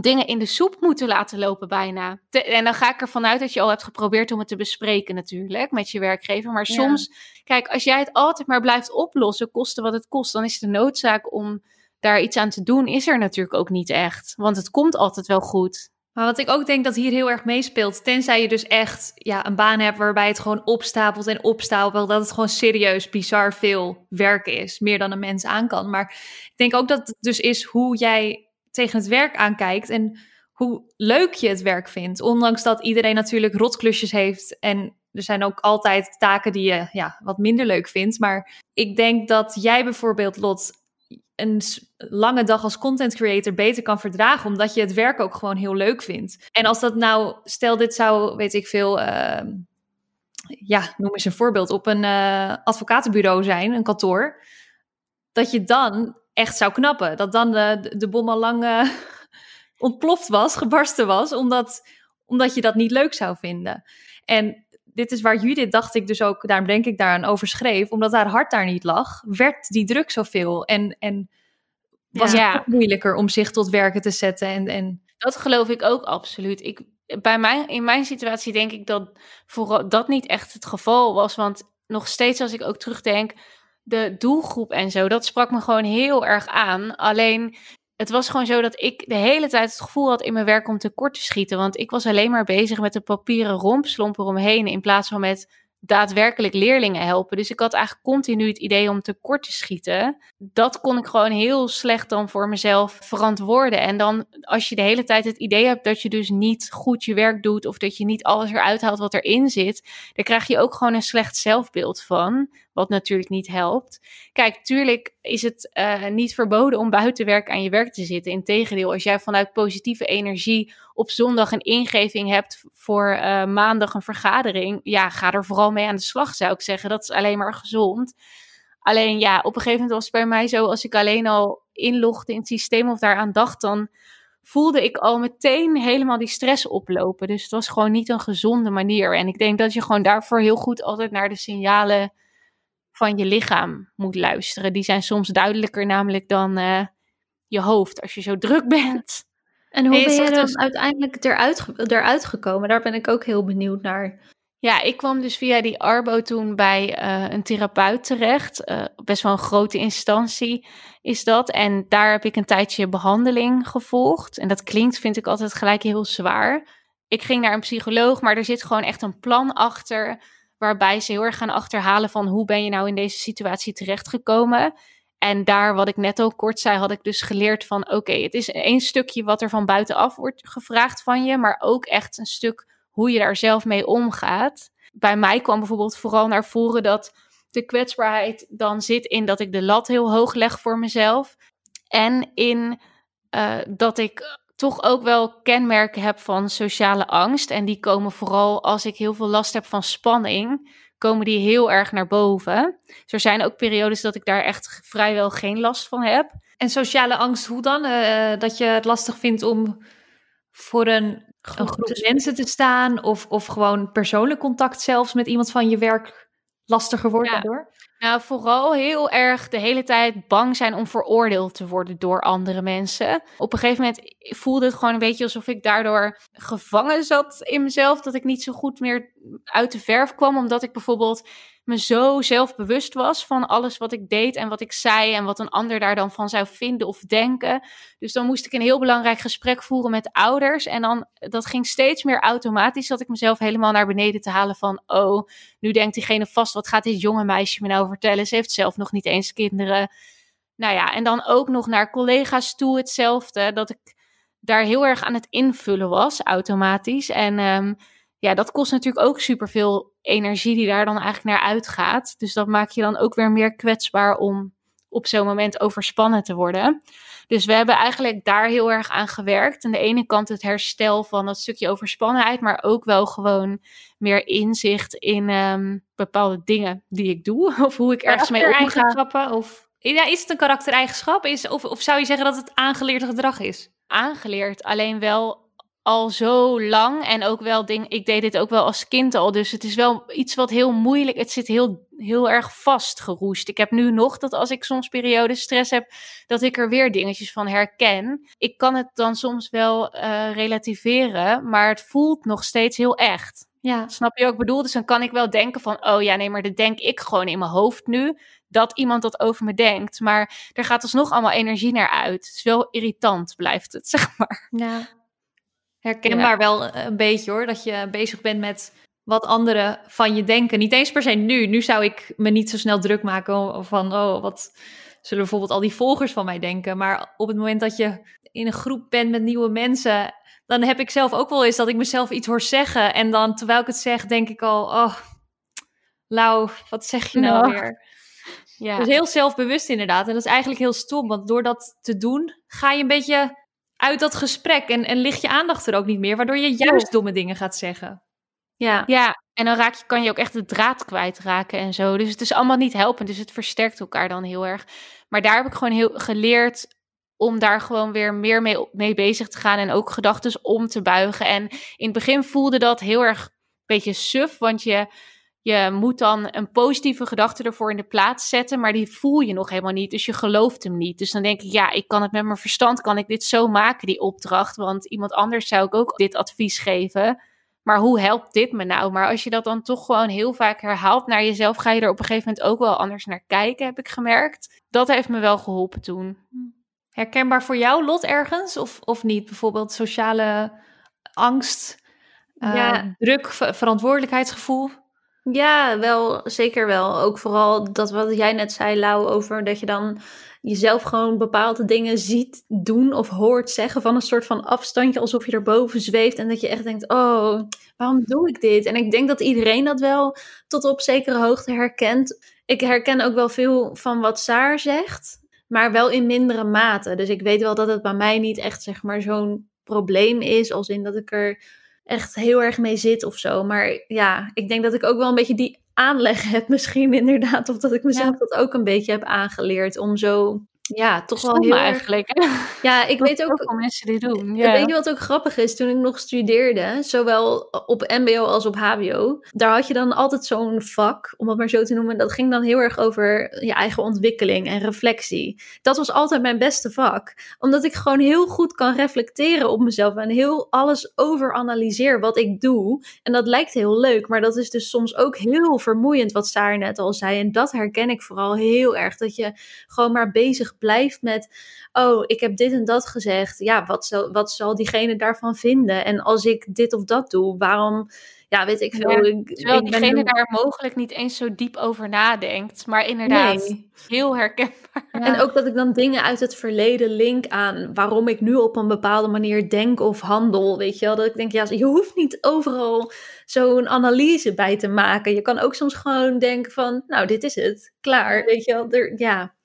dingen in de soep moeten laten lopen bijna. Te- en dan ga ik ervan uit dat je al hebt geprobeerd om het te bespreken natuurlijk met je werkgever. Maar Ja. soms, kijk, als jij het altijd maar blijft oplossen, kosten wat het kost, dan is de noodzaak om daar iets aan te doen, is er natuurlijk ook niet echt. Want het komt altijd wel goed. Maar wat ik ook denk dat hier heel erg meespeelt, tenzij je dus echt ja, een baan hebt waarbij het gewoon opstapelt en opstapelt, dat het gewoon serieus bizar veel werk is, meer dan een mens aan kan. Maar ik denk ook dat het dus is hoe jij tegen het werk aankijkt en hoe leuk je het werk vindt. Ondanks dat iedereen natuurlijk rotklusjes heeft en er zijn ook altijd taken die je ja, wat minder leuk vindt. Maar ik denk dat jij bijvoorbeeld, Lot, een lange dag als content creator beter kan verdragen, omdat je het werk ook gewoon heel leuk vindt. En als dat nou, stel dit zou, weet ik veel, uh, ja, noem eens een voorbeeld, op een uh, advocatenbureau zijn, een kantoor, dat je dan echt zou knappen. Dat dan de, de bom al lang uh, ontploft was, gebarsten was, omdat, omdat je dat niet leuk zou vinden. En dit is waar Judith, dacht ik dus ook, daarom denk ik daaraan over schreef, omdat haar hart daar niet lag, werd die druk zoveel. En, en was ja. het moeilijker om zich tot werken te zetten. En, en... Dat geloof ik ook absoluut. Ik, bij mij, in mijn situatie denk ik dat vooral dat niet echt het geval was. Want nog steeds als ik ook terugdenk, de doelgroep en zo, dat sprak me gewoon heel erg aan. Alleen het was gewoon zo dat ik de hele tijd het gevoel had in mijn werk om tekort te schieten. Want ik was alleen maar bezig met de papieren rompslomp eromheen. In plaats van met daadwerkelijk leerlingen helpen. Dus ik had eigenlijk continu het idee om tekort te schieten. Dat kon ik gewoon heel slecht dan voor mezelf verantwoorden. En dan als je de hele tijd het idee hebt dat je dus niet goed je werk doet of dat je niet alles eruit haalt wat erin zit, dan krijg je ook gewoon een slecht zelfbeeld van, wat natuurlijk niet helpt. Kijk, tuurlijk is het uh, niet verboden om buiten werk aan je werk te zitten. Integendeel, als jij vanuit positieve energie op zondag een ingeving hebt voor uh, maandag een vergadering, ja, ga er vooral mee aan de slag, zou ik zeggen. Dat is alleen maar gezond. Alleen ja, op een gegeven moment was het bij mij zo, als ik alleen al inlogde in het systeem of daaraan dacht, dan voelde ik al meteen helemaal die stress oplopen. Dus het was gewoon niet een gezonde manier. En ik denk dat je gewoon daarvoor heel goed altijd naar de signalen van je lichaam moet luisteren. Die zijn soms duidelijker namelijk dan uh, je hoofd als je zo druk bent. En hoe ben je dan dus... uiteindelijk eruit, eruit gekomen? Daar ben ik ook heel benieuwd naar. Ja, ik kwam dus via die Arbo toen bij uh, een therapeut terecht. Uh, best wel een grote instantie is dat. En daar heb ik een tijdje behandeling gevolgd. En dat klinkt, vind ik altijd gelijk heel zwaar. Ik ging naar een psycholoog, maar er zit gewoon echt een plan achter. Waarbij ze heel erg gaan achterhalen van hoe ben je nou in deze situatie terechtgekomen. En daar, wat ik net ook kort zei, had ik dus geleerd van oké, het is één stukje wat er van buitenaf wordt gevraagd van je, maar ook echt een stuk hoe je daar zelf mee omgaat. Bij mij kwam bijvoorbeeld vooral naar voren dat de kwetsbaarheid dan zit in dat ik de lat heel hoog leg voor mezelf. En in uh, dat ik toch ook wel kenmerken heb van sociale angst. En die komen vooral als ik heel veel last heb van spanning, komen die heel erg naar boven. Dus er zijn ook periodes dat ik daar echt vrijwel geen last van heb. En sociale angst, hoe dan? Uh, dat je het lastig vindt om voor een, groep, een groep mensen te staan? Of, of gewoon persoonlijk contact zelfs met iemand van je werk lastiger wordt ja. daardoor? Nou, vooral heel erg de hele tijd bang zijn om veroordeeld te worden door andere mensen. Op een gegeven moment voelde het gewoon een beetje alsof ik daardoor gevangen zat in mezelf. Dat ik niet zo goed meer uit de verf kwam, omdat ik bijvoorbeeld me zo zelfbewust was van alles wat ik deed en wat ik zei en wat een ander daar dan van zou vinden of denken. Dus dan moest ik een heel belangrijk gesprek voeren met ouders en dan dat ging steeds meer automatisch dat ik mezelf helemaal naar beneden te halen van oh, nu denkt diegene vast wat gaat dit jonge meisje me nou vertellen? Ze heeft zelf nog niet eens kinderen. Nou ja, en dan ook nog naar collega's toe hetzelfde dat ik daar heel erg aan het invullen was automatisch en um, ja, dat kost natuurlijk ook superveel energie die daar dan eigenlijk naar uitgaat. Dus dat maakt je dan ook weer meer kwetsbaar om op zo'n moment overspannen te worden. Dus we hebben eigenlijk daar heel erg aan gewerkt. Aan de ene kant het herstel van dat stukje overspannenheid, maar ook wel gewoon meer inzicht in um, bepaalde dingen die ik doe. Of hoe ik ergens mee omga. Of ja, is het een karaktereigenschap? Is, of, of zou je zeggen dat het aangeleerd gedrag is? Aangeleerd, alleen wel al zo lang. En ook wel ding, ik deed dit ook wel als kind al. Dus het is wel iets wat heel moeilijk. Het zit heel, heel erg vastgeroest. Ik heb nu nog dat als ik soms periode stress heb, dat ik er weer dingetjes van herken. Ik kan het dan soms wel uh, relativeren, maar het voelt nog steeds heel echt. Ja. Snap je ik bedoel? Dus dan kan ik wel denken van, oh ja, nee, maar dat denk ik gewoon in mijn hoofd nu. Dat iemand dat over me denkt. Maar er gaat alsnog allemaal energie naar uit. Het is wel irritant, blijft het, zeg maar. Ja. Herkenbaar ja. wel eh, een beetje hoor, dat je bezig bent met wat anderen van je denken. Niet eens per se nu. Nu zou ik me niet zo snel druk maken van, oh, wat zullen bijvoorbeeld al die volgers van mij denken. Maar op het moment dat je in een groep bent met nieuwe mensen, dan heb ik zelf ook wel eens dat ik mezelf iets hoor zeggen. En dan terwijl ik het zeg, denk ik al, oh, Lau, wat zeg je nou weer? Ja. Dus heel zelfbewust inderdaad. En dat is eigenlijk heel stom, want door dat te doen, ga je een beetje uit dat gesprek en, en ligt je aandacht er ook niet meer, waardoor je juist domme dingen gaat zeggen. Ja. ja, en dan raak je, kan je ook echt de draad kwijtraken en zo. Dus het is allemaal niet helpend, dus het versterkt elkaar dan heel erg. Maar daar heb ik gewoon heel geleerd om daar gewoon weer meer mee, mee bezig te gaan en ook gedachten om te buigen. En in het begin voelde dat heel erg een beetje suf, want je je moet dan een positieve gedachte ervoor in de plaats zetten, maar die voel je nog helemaal niet, dus je gelooft hem niet. Dus dan denk ik, ja, ik kan het met mijn verstand, kan ik dit zo maken, die opdracht, want iemand anders zou ik ook dit advies geven. Maar hoe helpt dit me nou? Maar als je dat dan toch gewoon heel vaak herhaalt naar jezelf, ga je er op een gegeven moment ook wel anders naar kijken, heb ik gemerkt. Dat heeft me wel geholpen toen. Herkenbaar voor jou, Lot, ergens? Of, of niet? Bijvoorbeeld sociale angst, ja. uh, druk, verantwoordelijkheidsgevoel? Ja, wel, zeker wel. Ook vooral dat wat jij net zei, Lau, over dat je dan jezelf gewoon bepaalde dingen ziet doen of hoort zeggen van een soort van afstandje, alsof je erboven zweeft en dat je echt denkt, oh, waarom doe ik dit? En ik denk dat iedereen dat wel tot op zekere hoogte herkent. Ik herken ook wel veel van wat Saar zegt, maar wel in mindere mate. Dus ik weet wel dat het bij mij niet echt, zeg maar, zo'n probleem is, als in dat ik er echt heel erg mee zit of zo. Maar ja, ik denk dat ik ook wel een beetje die aanleg heb misschien inderdaad. Of dat ik mezelf dat ook een beetje heb aangeleerd om zo ja, toch wel heel eigenlijk. Ja, ik weet ook. Veel mensen die doen. Ja. Weet je wat ook grappig is? Toen ik nog studeerde, zowel op MBO als op HBO, daar had je dan altijd zo'n vak, om het maar zo te noemen. Dat ging dan heel erg over je eigen ontwikkeling en reflectie. Dat was altijd mijn beste vak, omdat ik gewoon heel goed kan reflecteren op mezelf en heel alles overanalyseer wat ik doe. En dat lijkt heel leuk, maar dat is dus soms ook heel vermoeiend, wat Saar net al zei. En dat herken ik vooral heel erg, dat je gewoon maar bezig blijft met, oh, ik heb dit en dat gezegd. Ja, wat zal, wat zal diegene daarvan vinden? En als ik dit of dat doe, waarom, ja, weet ik veel. Ja, ik, terwijl ik diegene daar mogelijk niet eens zo diep over nadenkt. Maar inderdaad, heel herkenbaar. En ook dat ik dan dingen uit het verleden link aan waarom ik nu op een bepaalde manier denk of handel. Weet je wel, dat ik denk, ja, je hoeft niet overal zo'n analyse bij te maken. Je kan ook soms gewoon denken van, nou, dit is het, klaar. Weet je wel, er, ja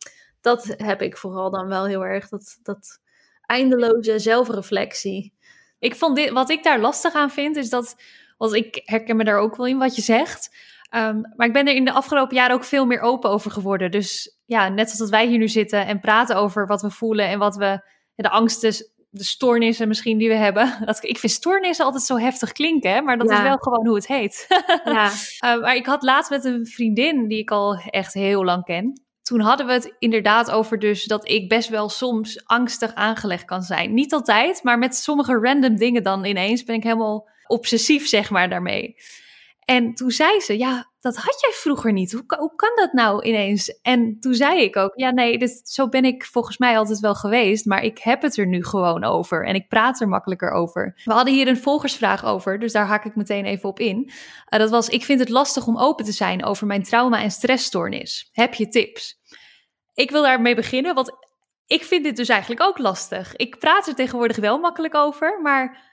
dat heb ik vooral dan wel heel erg. Dat, dat eindeloze zelfreflectie. Ik vond dit, wat ik daar lastig aan vind, is dat. Want ik herken me daar ook wel in wat je zegt. Ehm, maar ik ben er in de afgelopen jaren ook veel meer open over geworden. Dus ja, net zoals dat wij hier nu zitten en praten over wat we voelen en wat we. De angsten, de stoornissen misschien die we hebben. Dat, ik vind stoornissen altijd zo heftig klinken, maar dat is wel gewoon hoe het heet. Ja. uh, maar ik had laatst met een vriendin die ik al echt heel lang ken toen hadden we het inderdaad over dus dat ik best wel soms angstig aangelegd kan zijn. Niet altijd, maar met sommige random dingen dan ineens ben ik helemaal obsessief, zeg maar, daarmee. En toen zei ze, ja, dat had jij vroeger niet. Hoe, kan dat nou ineens? En toen zei ik ook, ja, nee, dus zo ben ik volgens mij altijd wel geweest, maar ik heb het er nu gewoon over en ik praat er makkelijker over. We hadden hier een volgersvraag over, dus daar haak ik meteen even op in. Uh, dat was, ik vind het lastig om open te zijn over mijn trauma- en stressstoornis. Heb je tips? Ik wil daarmee beginnen, want ik vind dit dus eigenlijk ook lastig. Ik praat er tegenwoordig wel makkelijk over, maar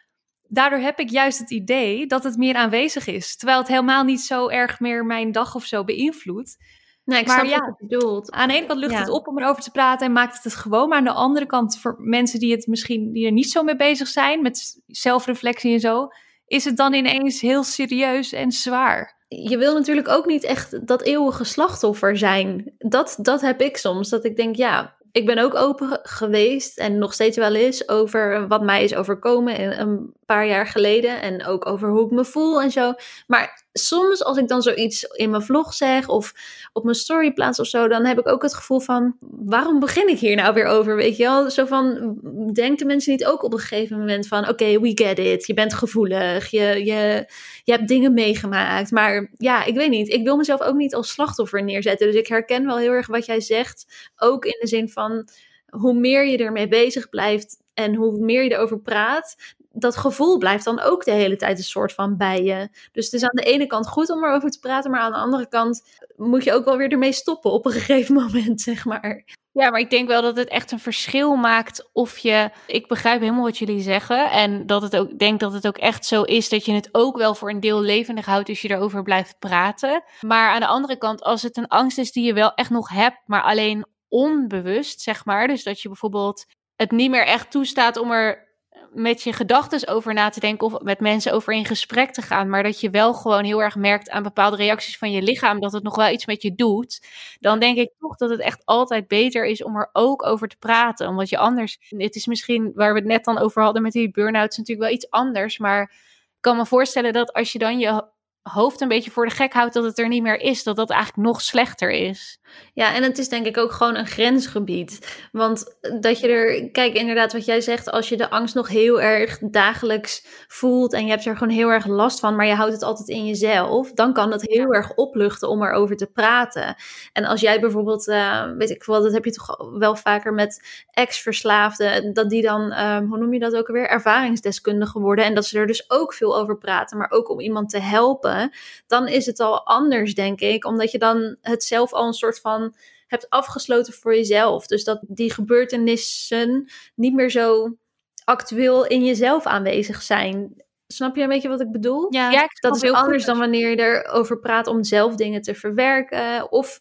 daardoor heb ik juist het idee dat het meer aanwezig is. Terwijl het helemaal niet zo erg meer mijn dag of zo beïnvloedt. Nee, ik maar snap ja, wat je bedoelt. Aan de ene kant lucht het op om erover te praten en maakt het het gewoon. Maar aan de andere kant, voor mensen die het misschien die er niet zo mee bezig zijn, met zelfreflectie en zo, is het dan ineens heel serieus en zwaar. Je wil natuurlijk ook niet echt dat eeuwige slachtoffer zijn. Dat, dat heb ik soms. Dat ik denk, ja, ik ben ook open geweest en nog steeds wel eens over wat mij is overkomen een paar jaar geleden. En ook over hoe ik me voel en zo. Maar soms als ik dan zoiets in mijn vlog zeg of op mijn story plaats of zo, dan heb ik ook het gevoel van, waarom begin ik hier nou weer over? Weet je wel? Zo van, denken mensen niet ook op een gegeven moment van, oké, we get it. Je bent gevoelig, je, je, je hebt dingen meegemaakt. Maar ja, ik weet niet. Ik wil mezelf ook niet als slachtoffer neerzetten. Dus ik herken wel heel erg wat jij zegt. Ook in de zin van, hoe meer je ermee bezig blijft en hoe meer je erover praat, dat gevoel blijft dan ook de hele tijd een soort van bij je. Dus het is aan de ene kant goed om erover te praten, maar aan de andere kant moet je ook wel weer ermee stoppen op een gegeven moment, zeg maar. Ja, maar ik denk wel dat het echt een verschil maakt of je. Ik begrijp helemaal wat jullie zeggen. En dat het ook, denk dat het ook echt zo is dat je het ook wel voor een deel levendig houdt als je erover blijft praten. Maar aan de andere kant, als het een angst is die je wel echt nog hebt, maar alleen onbewust, zeg maar. Dus dat je bijvoorbeeld het niet meer echt toestaat om er met je gedachten over na te denken of met mensen over in gesprek te gaan, maar dat je wel gewoon heel erg merkt aan bepaalde reacties van je lichaam dat het nog wel iets met je doet, dan denk ik toch dat het echt altijd beter is om er ook over te praten. Omdat je anders, het is misschien waar we het net dan over hadden met die burn-outs natuurlijk wel iets anders, maar ik kan me voorstellen dat als je dan je hoofd een beetje voor de gek houdt dat het er niet meer is, dat dat eigenlijk nog slechter is. Ja, en het is denk ik ook gewoon een grensgebied. Want dat je er, kijk, inderdaad, wat jij zegt, als je de angst nog heel erg dagelijks voelt en je hebt er gewoon heel erg last van, maar je houdt het altijd in jezelf, dan kan het heel erg opluchten om erover te praten. En als jij bijvoorbeeld, uh, weet ik wel, dat heb je toch wel vaker met ex-verslaafden, dat die dan, um, hoe noem je dat ook alweer, ervaringsdeskundigen worden en dat ze er dus ook veel over praten, maar ook om iemand te helpen, dan is het al anders, denk ik, omdat je dan het zelf al een soort van hebt afgesloten voor jezelf. Dus dat die gebeurtenissen niet meer zo actueel in jezelf aanwezig zijn. Snap je een beetje wat ik bedoel? Ja, dat is heel anders dan wanneer je erover praat om zelf dingen te verwerken. Of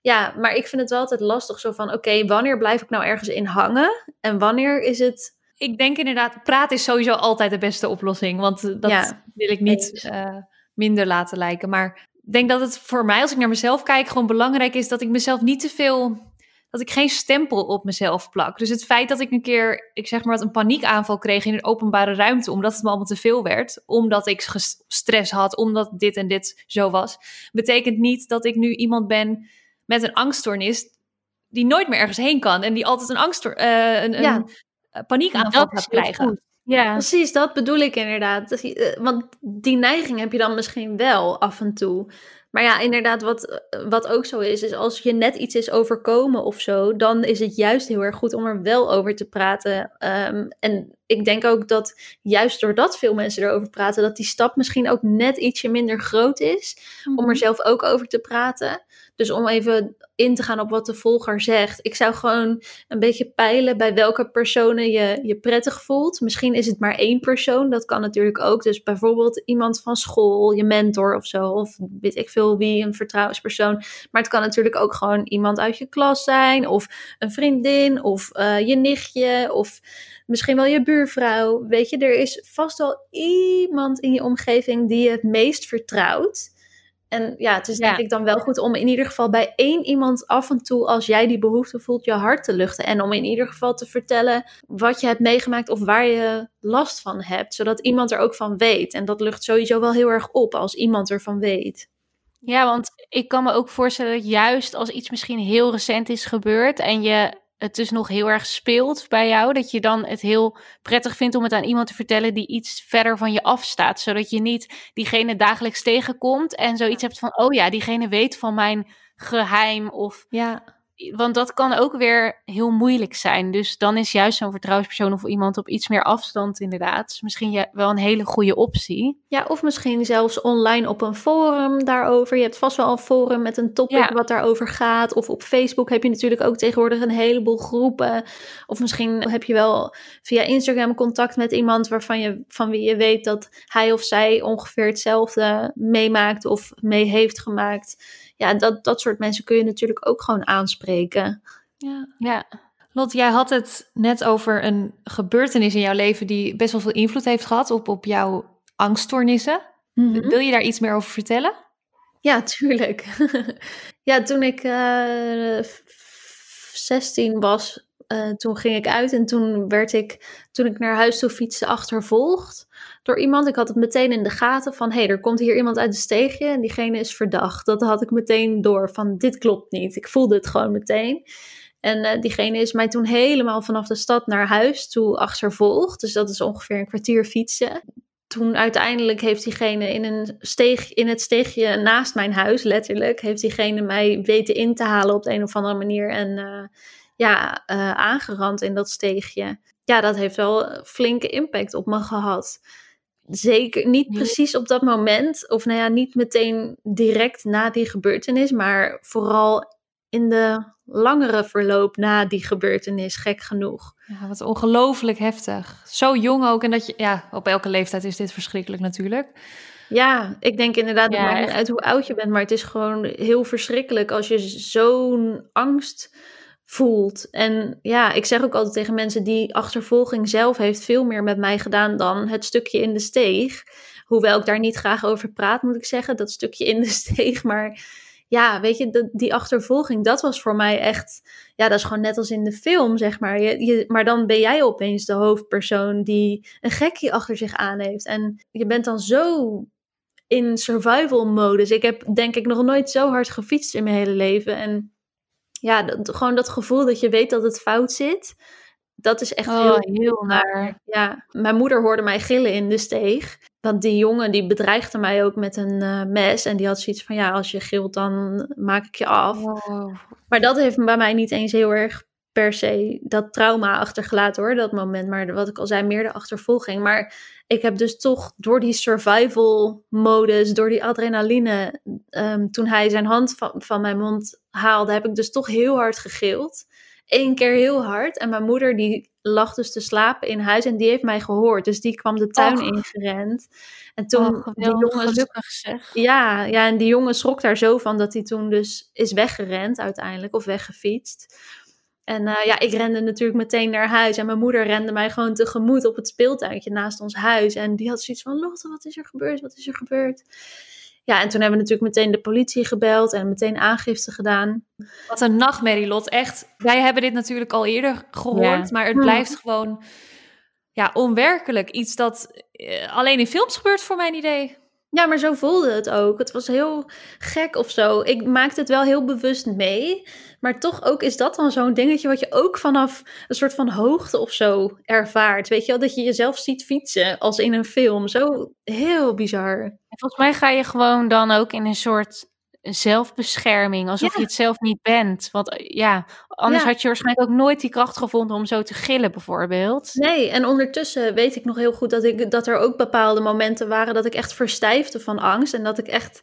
ja, maar ik vind het wel altijd lastig zo van: oké, wanneer blijf ik nou ergens in hangen? En wanneer is het. Ik denk inderdaad, praten is sowieso altijd de beste oplossing. Want dat wil ik niet uh, minder laten lijken. Maar denk dat het voor mij, als ik naar mezelf kijk, gewoon belangrijk is dat ik mezelf niet te veel. Dat ik geen stempel op mezelf plak. Dus het feit dat ik een keer, ik zeg maar wat, een paniekaanval kreeg in een openbare ruimte. omdat het me allemaal te veel werd. Omdat ik stress had, omdat dit en dit zo was. betekent niet dat ik nu iemand ben met een angststoornis. die nooit meer ergens heen kan. en die altijd een angst. Uh, een, een paniekaanval gaat krijgen. Ja, precies, dat bedoel ik inderdaad. Eh, want die neiging heb je dan misschien wel af en toe. Maar ja, inderdaad, wat, eh, wat ook zo is, is als je net iets is overkomen of zo, dan is het juist heel erg goed om er wel over te praten. Ehm, en ik denk ook dat juist doordat veel mensen erover praten, dat die stap misschien ook net ietsje minder groot is om er mhm. zelf ook over te praten. Dus om even in te gaan op wat de volger zegt. Ik zou gewoon een beetje peilen bij welke personen je je prettig voelt. Misschien is het maar één persoon, dat kan natuurlijk ook. Dus bijvoorbeeld iemand van school, je mentor of zo. Of weet ik veel wie, een vertrouwenspersoon. Maar het kan natuurlijk ook gewoon iemand uit je klas zijn. Of een vriendin, of uh, je nichtje, of misschien wel je buurvrouw. Weet je, er is vast wel iemand in je omgeving die je het meest vertrouwt. En ja, het is denk ik dan wel goed om in ieder geval bij één iemand af en toe, als jij die behoefte voelt, je hart te luchten. En om in ieder geval te vertellen wat je hebt meegemaakt of waar je last van hebt. Zodat iemand er ook van weet. En dat lucht sowieso wel heel erg op als iemand ervan weet. Ja, want ik kan me ook voorstellen dat juist als iets misschien heel recent is gebeurd en je het dus nog heel erg speelt bij jou, dat je dan het heel prettig vindt om het aan iemand te vertellen die iets verder van je afstaat, zodat je niet diegene dagelijks tegenkomt en zoiets hebt van, oh ja, diegene weet van mijn geheim of ja want dat kan ook weer heel moeilijk zijn. Dus dan is juist zo'n vertrouwenspersoon of iemand op iets meer afstand inderdaad misschien wel een hele goede optie. Ja, of misschien zelfs online op een forum daarover. Je hebt vast wel een forum met een topic wat daarover gaat. Of op Facebook heb je natuurlijk ook tegenwoordig een heleboel groepen. Of misschien heb je wel via Instagram contact met iemand waarvan je, van wie je weet dat hij of zij ongeveer hetzelfde meemaakt of mee heeft gemaakt ja, dat, dat soort mensen kun je natuurlijk ook gewoon aanspreken. Ja. ja. Lot, jij had het net over een gebeurtenis in jouw leven die best wel veel invloed heeft gehad op, op jouw angststoornissen. Mhm. Wil je daar iets meer over vertellen? Ja, tuurlijk. ja, toen ik uh, eh, 16 was, uh, toen ging ik uit en toen werd ik, toen ik naar huis toe fietste, achtervolgd door iemand. Ik had het meteen in de gaten van, hé, hey, er komt hier iemand uit de steegje en diegene is verdacht. Dat had ik meteen door van, dit klopt niet. Ik voelde het gewoon meteen. En uh, diegene is mij toen helemaal vanaf de stad naar huis toe achtervolgd. Dus dat is ongeveer een kwartier fietsen. Toen uiteindelijk heeft diegene in, een steeg, in het steegje naast mijn huis, letterlijk, heeft diegene mij weten in te halen op de een of andere manier. En uh, ja, uh, aangerand in dat steegje. ja, dat heeft wel flinke impact op me gehad. Zeker niet precies op dat moment, of nou ja, niet meteen direct na die gebeurtenis, maar vooral in de langere verloop na die gebeurtenis, gek genoeg. Ja, wat ongelooflijk heftig. Zo jong ook. En dat je, ja, op elke leeftijd is dit verschrikkelijk natuurlijk. Ja, ik denk inderdaad, het maakt niet uit hoe oud je bent, maar het is gewoon heel verschrikkelijk als je zo'n angst voelt. En ja, ik zeg ook altijd tegen mensen, die achtervolging zelf heeft veel meer met mij gedaan dan het stukje in de steeg. Hoewel ik daar niet graag over praat, moet ik zeggen, dat stukje in de steeg. Maar ja, weet je, die achtervolging, dat was voor mij echt, ja, dat is gewoon net als in de film, zeg maar. Je, je, maar dan ben jij opeens de hoofdpersoon die een gekje achter zich aan heeft. En je bent dan zo in survival modus. Ik heb denk ik nog nooit zo hard gefietst in mijn hele leven. En ja, dat, gewoon dat gevoel dat je weet dat het fout zit. Dat is echt oh, heel, heel naar. Ja, mijn moeder hoorde mij gillen in de steeg. Want die jongen die bedreigde mij ook met een uh, mes. En die had zoiets van, ja, als je gilt, dan maak ik je af. Wow. Maar dat heeft bij mij niet eens heel erg per se dat trauma achtergelaten hoor, dat moment. Maar wat ik al zei, meer de achtervolging. Maar ik heb dus toch door die survival modus, door die adrenaline, um, toen hij zijn hand van, van mijn mond haalde, heb ik dus toch heel hard gegild. Eén keer heel hard. En mijn moeder die lag dus te slapen in huis en die heeft mij gehoord. Dus die kwam de tuin Och. ingerend. En toen die jongen gelukkig zeg. ja, ja, en die jongen schrok daar zo van dat hij toen dus is weggerend uiteindelijk, of weggefietst. En eh, ja, ik rende natuurlijk meteen naar huis en mijn moeder rende mij gewoon tegemoet op het speeltuintje naast ons huis. En die had zoiets van, Lotte, wat is er gebeurd? Wat is er gebeurd? Ja, en toen hebben we natuurlijk meteen de politie gebeld en meteen aangifte gedaan. Wat een nachtmerrie, Lot. Echt, wij hebben dit natuurlijk al eerder gehoord, Ja. maar het blijft gewoon ja, onwerkelijk. Iets dat eh, alleen in films gebeurt voor mijn idee. Ja, maar zo voelde het ook. Het was heel gek of zo. Ik maakte het wel heel bewust mee. Maar toch ook is dat dan zo'n dingetje wat je ook vanaf een soort van hoogte of zo ervaart. Weet je wel, dat je jezelf ziet fietsen als in een film. Zo heel bizar. En Volgens mij ga je gewoon dan ook in een soort zelfbescherming, alsof Ja. je het zelf niet bent. Want eh, ja, anders Ja. had je waarschijnlijk ook nooit die kracht gevonden om zo te gillen, bijvoorbeeld. Nee, en ondertussen weet ik nog heel goed dat, ik, dat er ook bepaalde momenten waren dat ik echt verstijfde van angst. En dat ik echt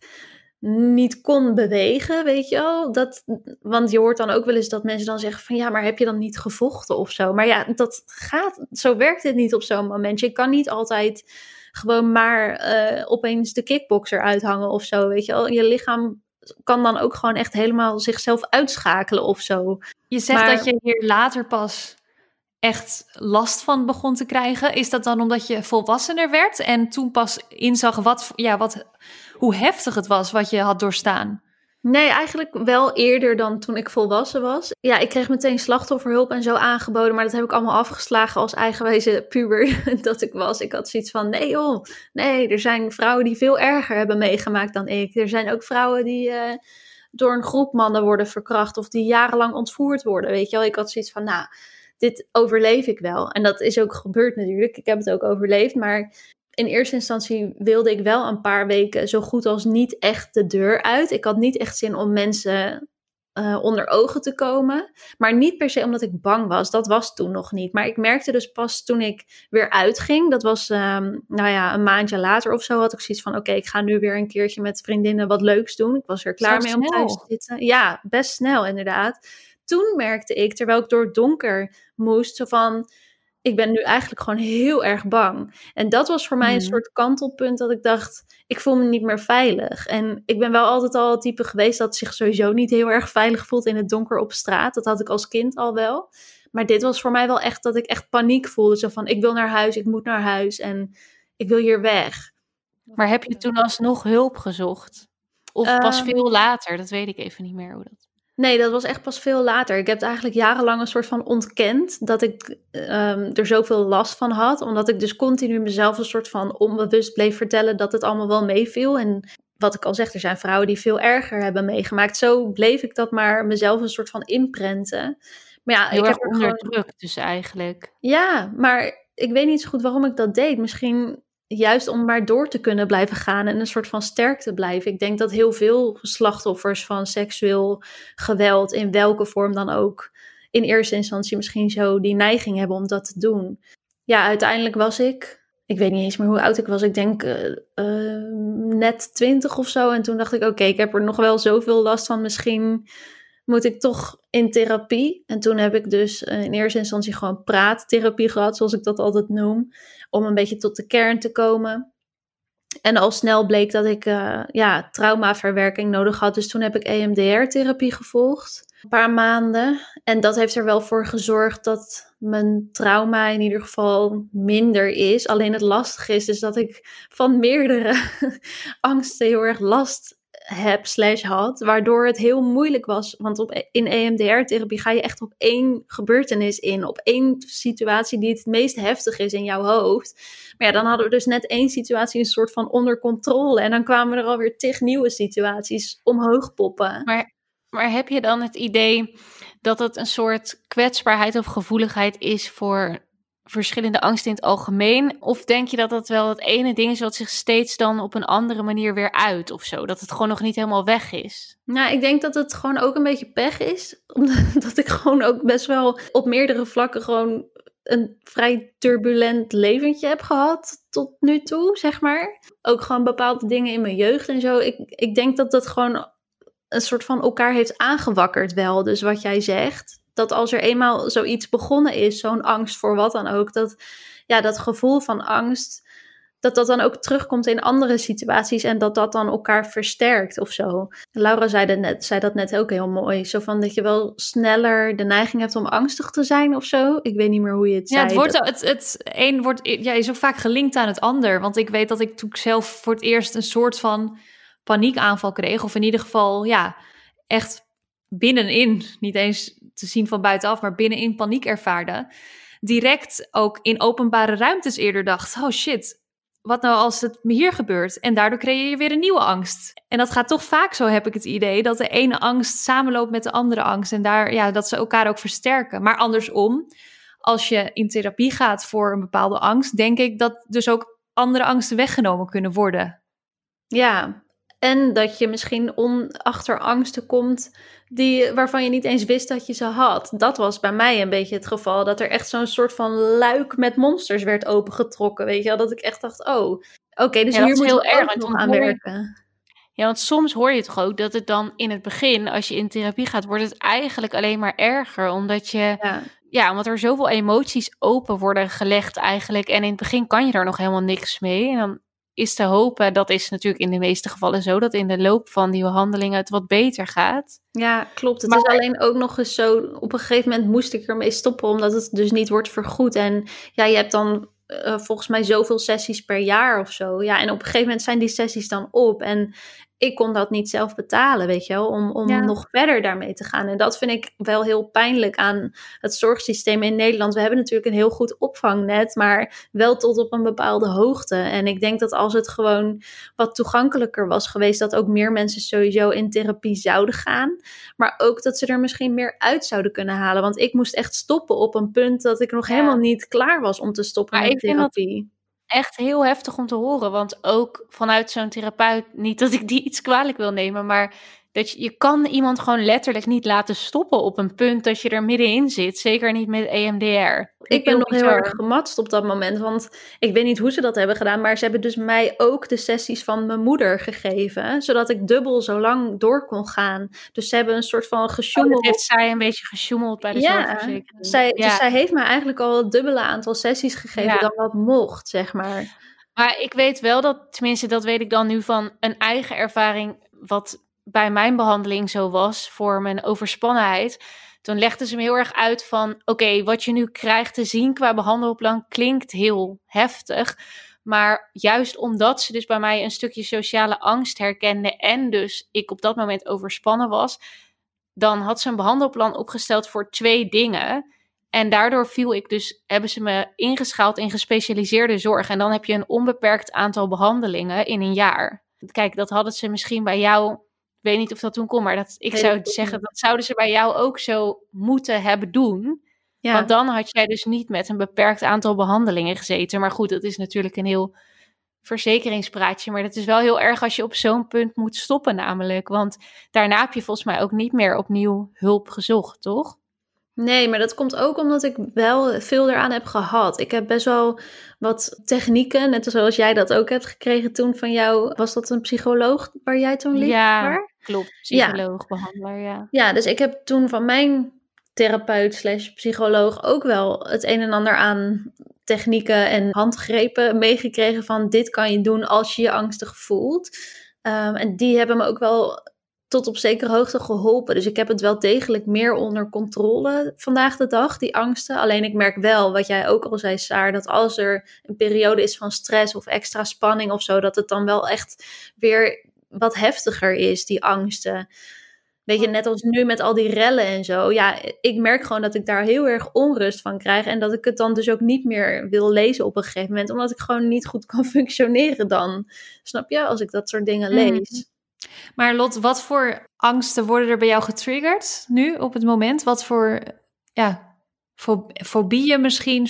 niet kon bewegen, weet je wel. Dat, want je hoort dan ook wel eens dat mensen dan zeggen van ja, maar heb je dan niet gevochten of zo? Maar ja, dat gaat, zo werkt het niet op zo'n moment. Je kan niet altijd gewoon maar eh, opeens de kickboxer uithangen of zo, weet je wel. Je lichaam kan dan ook gewoon echt helemaal zichzelf uitschakelen of zo. Je zegt Maar- dat je hier later pas echt last van begon te krijgen. Is dat dan omdat je volwassener werd en toen pas inzag wat, ja, wat, hoe heftig het was wat je had doorstaan? Nee, eigenlijk wel eerder dan toen ik volwassen was. Ja, ik kreeg meteen slachtofferhulp en zo aangeboden, maar dat heb ik allemaal afgeslagen als eigenwijze puber dat ik was. Ik had zoiets van, nee joh, nee, er zijn vrouwen die veel erger hebben meegemaakt dan ik. Er zijn ook vrouwen die eh, door een groep mannen worden verkracht of die jarenlang ontvoerd worden, weet je wel. Ik had zoiets van, nou, dit overleef ik wel. En dat is ook gebeurd natuurlijk, ik heb het ook overleefd, maar in eerste instantie wilde ik wel een paar weken zo goed als niet echt de deur uit. Ik had niet echt zin om mensen eh, onder ogen te komen. Maar niet per se omdat ik bang was. Dat was toen nog niet. Maar ik merkte dus pas toen ik weer uitging. Dat was, ehm, nou ja, een maandje later of zo. Had ik zoiets van: oké, ik ga nu weer een keertje met vriendinnen wat leuks doen. Ik was er klaar mee om snel. thuis te zitten. Ja, best snel inderdaad. Toen merkte ik, terwijl ik door het donker moest, zo van ik ben nu eigenlijk gewoon heel erg bang. En dat was voor mij een Mhm. soort kantelpunt dat ik dacht, ik voel me niet meer veilig. En ik ben wel altijd al het type geweest dat zich sowieso niet heel erg veilig voelt in het donker op straat. Dat had ik als kind al wel. Maar dit was voor mij wel echt dat ik echt paniek voelde. Zo van, ik wil naar huis, ik moet naar huis en ik wil hier weg. Maar heb je toen alsnog hulp gezocht? Of pas Ehm, veel later? Dat weet ik even niet meer hoe dat. Nee, dat was echt pas veel later. Ik heb het eigenlijk jarenlang een soort van ontkend dat ik ehm, er zoveel last van had. Omdat ik dus continu mezelf een soort van onbewust bleef vertellen dat het allemaal wel meeviel. En wat ik al zeg, er zijn vrouwen die veel erger hebben meegemaakt. Zo bleef ik dat maar mezelf een soort van inprenten. Maar ja, Heel ik heb er onder gewoon... druk dus eigenlijk. Ja, maar ik weet niet zo goed waarom ik dat deed. Misschien juist om maar door te kunnen blijven gaan en een soort van sterk te blijven. Ik denk dat heel veel slachtoffers van seksueel geweld, in welke vorm dan ook, in eerste instantie misschien zo die neiging hebben om dat te doen. Ja, uiteindelijk was ik, ik weet niet eens meer hoe oud ik was, ik denk uh, uh, net twintig of zo. En toen dacht ik, oké, ik heb er nog wel zoveel last van, misschien moet ik toch in therapie. En toen heb ik dus uh, in eerste instantie gewoon praattherapie gehad, zoals ik dat altijd noem, om een beetje tot de kern te komen. En al snel bleek dat ik uh, ja, traumaverwerking nodig had. Dus toen heb ik EMDR-therapie gevolgd. Een paar maanden. En dat heeft er wel voor gezorgd dat mijn trauma in ieder geval minder is. Alleen het lastige is dus dat ik van meerdere angsten heel erg last heb slash had, waardoor het heel moeilijk was. Want op, e-, in EMDR-therapie ga je echt op één gebeurtenis in, op één situatie die het meest heftig is in jouw hoofd. Maar ja, dan hadden we dus net één situatie een soort van onder controle en dan kwamen er alweer tig nieuwe situaties omhoog poppen. Maar, maar heb je dan het idee dat het een soort kwetsbaarheid of gevoeligheid is voor verschillende angsten in het algemeen? Of denk je dat dat wel het ene ding is wat zich steeds dan op een andere manier weer uit of zo? Dat het gewoon nog niet helemaal weg is? Nou, ik denk dat het gewoon ook een beetje pech is. Omdat ik gewoon ook best wel op meerdere vlakken gewoon een vrij turbulent leventje heb gehad tot nu toe, zeg maar. Ook gewoon bepaalde dingen in mijn jeugd en zo. Ik, ik denk dat dat gewoon een soort van elkaar heeft aangewakkerd wel. Dus wat jij zegt, dat als er eenmaal zoiets begonnen is, zo'n angst voor wat dan ook, dat ja, dat gevoel van angst, dat dat dan ook terugkomt in andere situaties en dat dat dan elkaar versterkt of zo. Laura zei dat net, zei dat net ook heel mooi. Zo van dat je wel sneller de neiging hebt om angstig te zijn of zo. Ik weet niet meer hoe je het zei. Ja, het, wordt, het, het een wordt ja, is ook vaak gelinkt aan het ander. Want ik weet dat ik toen zelf voor het eerst een soort van paniekaanval kreeg. Of in ieder geval, ja, echt binnenin, niet eens te zien van buitenaf, maar binnenin paniek ervaarde. Direct ook in openbare ruimtes eerder dacht: oh shit, wat nou als het me hier gebeurt? En daardoor creëer je weer een nieuwe angst. En dat gaat toch vaak zo, heb ik het idee, dat de ene angst samenloopt met de andere angst. En daar, ja, dat ze elkaar ook versterken. Maar andersom, als je in therapie gaat voor een bepaalde angst, denk ik dat dus ook andere angsten weggenomen kunnen worden. Ja, en dat je misschien on, achter angsten komt die, waarvan je niet eens wist dat je ze had. Dat was bij mij een beetje het geval. Dat er echt zo'n soort van luik met monsters werd opengetrokken. Weet je wel? Dat ik echt dacht, oh, oké, dus hier moet heel erg aan werken. Ja, want soms hoor je toch ook dat het dan in het begin, als je in therapie gaat, wordt het eigenlijk alleen maar erger. Omdat je, ja, ja omdat er zoveel emoties open worden gelegd eigenlijk. En in het begin kan je daar nog helemaal niks mee. En dan is te hopen, dat is natuurlijk in de meeste gevallen zo, dat in de loop van die behandelingen het wat beter gaat. Ja, klopt. Het is alleen ook nog eens zo, op een gegeven moment moest ik ermee stoppen, omdat het dus niet wordt vergoed. En ja, je hebt dan uh, volgens mij zoveel sessies per jaar of zo. Ja, en op een gegeven moment zijn die sessies dan op. En ik kon dat niet zelf betalen, weet je wel, om, om nog verder daarmee te gaan. En dat vind ik wel heel pijnlijk aan het zorgsysteem in Nederland. We hebben natuurlijk een heel goed opvangnet, maar wel tot op een bepaalde hoogte. En ik denk dat als het gewoon wat toegankelijker was geweest, dat ook meer mensen sowieso in therapie zouden gaan. Maar ook dat ze er misschien meer uit zouden kunnen halen. Want ik moest echt stoppen op een punt dat ik nog helemaal niet klaar was om te stoppen met therapie echt heel heftig om te horen. Want ook vanuit zo'n therapeut, niet dat ik die iets kwalijk wil nemen, maar dat je, je kan iemand gewoon letterlijk niet laten stoppen op een punt dat je er middenin zit. Zeker niet met EMDR. Ik ben nog heel erg gematst op dat moment. Want ik weet niet hoe ze dat hebben gedaan. Maar ze hebben dus mij ook de sessies van mijn moeder gegeven. Zodat ik dubbel zo lang door kon gaan. Dus ze hebben een soort van gesjoemeld. Oh, heeft zij een beetje gesjoemeld bij de ja, zorgverzekering. Zij, ja. Dus zij heeft mij eigenlijk al het dubbele aantal sessies gegeven dan wat mocht, zeg maar. Maar ik weet wel dat, tenminste dat weet ik dan nu van een eigen ervaring... wat bij mijn behandeling zo was voor mijn overspannenheid. Toen legde ze me heel erg uit van: oké, wat je nu krijgt te zien qua behandelplan klinkt heel heftig. Maar juist omdat ze dus bij mij een stukje sociale angst herkende en dus ik op dat moment overspannen was, dan had ze een behandelplan opgesteld voor twee dingen. En daardoor viel ik dus, hebben ze me ingeschaald in gespecialiseerde zorg. En dan heb je een onbeperkt aantal behandelingen in een jaar. Kijk, dat hadden ze misschien bij jou weet niet of dat toen kon, maar dat, ik zou zeggen, dat zouden ze bij jou ook zo moeten hebben doen. Ja. Want dan had jij dus niet met een beperkt aantal behandelingen gezeten. Maar goed, dat is natuurlijk een heel verzekeringspraatje. Maar dat is wel heel erg als je op zo'n punt moet stoppen, namelijk. Want daarna heb je volgens mij ook niet meer opnieuw hulp gezocht, toch? Nee, maar dat komt ook omdat ik wel veel eraan heb gehad. Ik heb best wel wat technieken, net zoals jij dat ook hebt gekregen toen van jou. Was dat een psycholoog waar jij toen liep? Ja, klopt. Psycholoog, ja. behandelaar, ja. Ja, dus ik heb toen van mijn therapeut slash psycholoog ook wel het een en ander aan technieken en handgrepen meegekregen van dit kan je doen als je je angstig voelt. Um, en die hebben me ook wel tot op zekere hoogte geholpen. Dus ik heb het wel degelijk meer onder controle vandaag de dag, die angsten. Alleen ik merk wel, wat jij ook al zei, Saar, dat als er een periode is van stress of extra spanning of zo, dat het dan wel echt weer wat heftiger is, die angsten. Weet je, net als nu met al die rellen en zo. Ja, ik merk gewoon dat ik daar heel erg onrust van krijg. En dat ik het dan dus ook niet meer wil lezen op een gegeven moment. Omdat ik gewoon niet goed kan functioneren dan. Snap je? Als ik dat soort dingen Mhm. lees. Maar Lot, wat voor angsten worden er bij jou getriggerd nu op het moment? Wat voor ja, fo- fobieën misschien,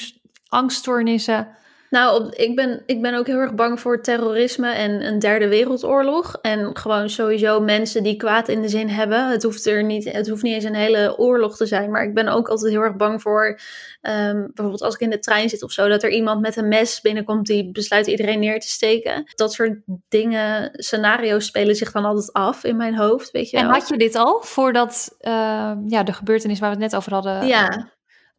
angststoornissen? Nou, op, ik, ben, ik ben ook heel erg bang voor terrorisme en een derde wereldoorlog. En gewoon sowieso mensen die kwaad in de zin hebben. Het hoeft, er niet, het hoeft niet eens een hele oorlog te zijn. Maar ik ben ook altijd heel erg bang voor, ehm, bijvoorbeeld als ik in de trein zit of zo, dat er iemand met een mes binnenkomt die besluit iedereen neer te steken. Dat soort dingen, scenario's spelen zich dan altijd af in mijn hoofd, weet je En wel. had je dit al voordat uh, ja, de gebeurtenis waar we het net over hadden? Ja,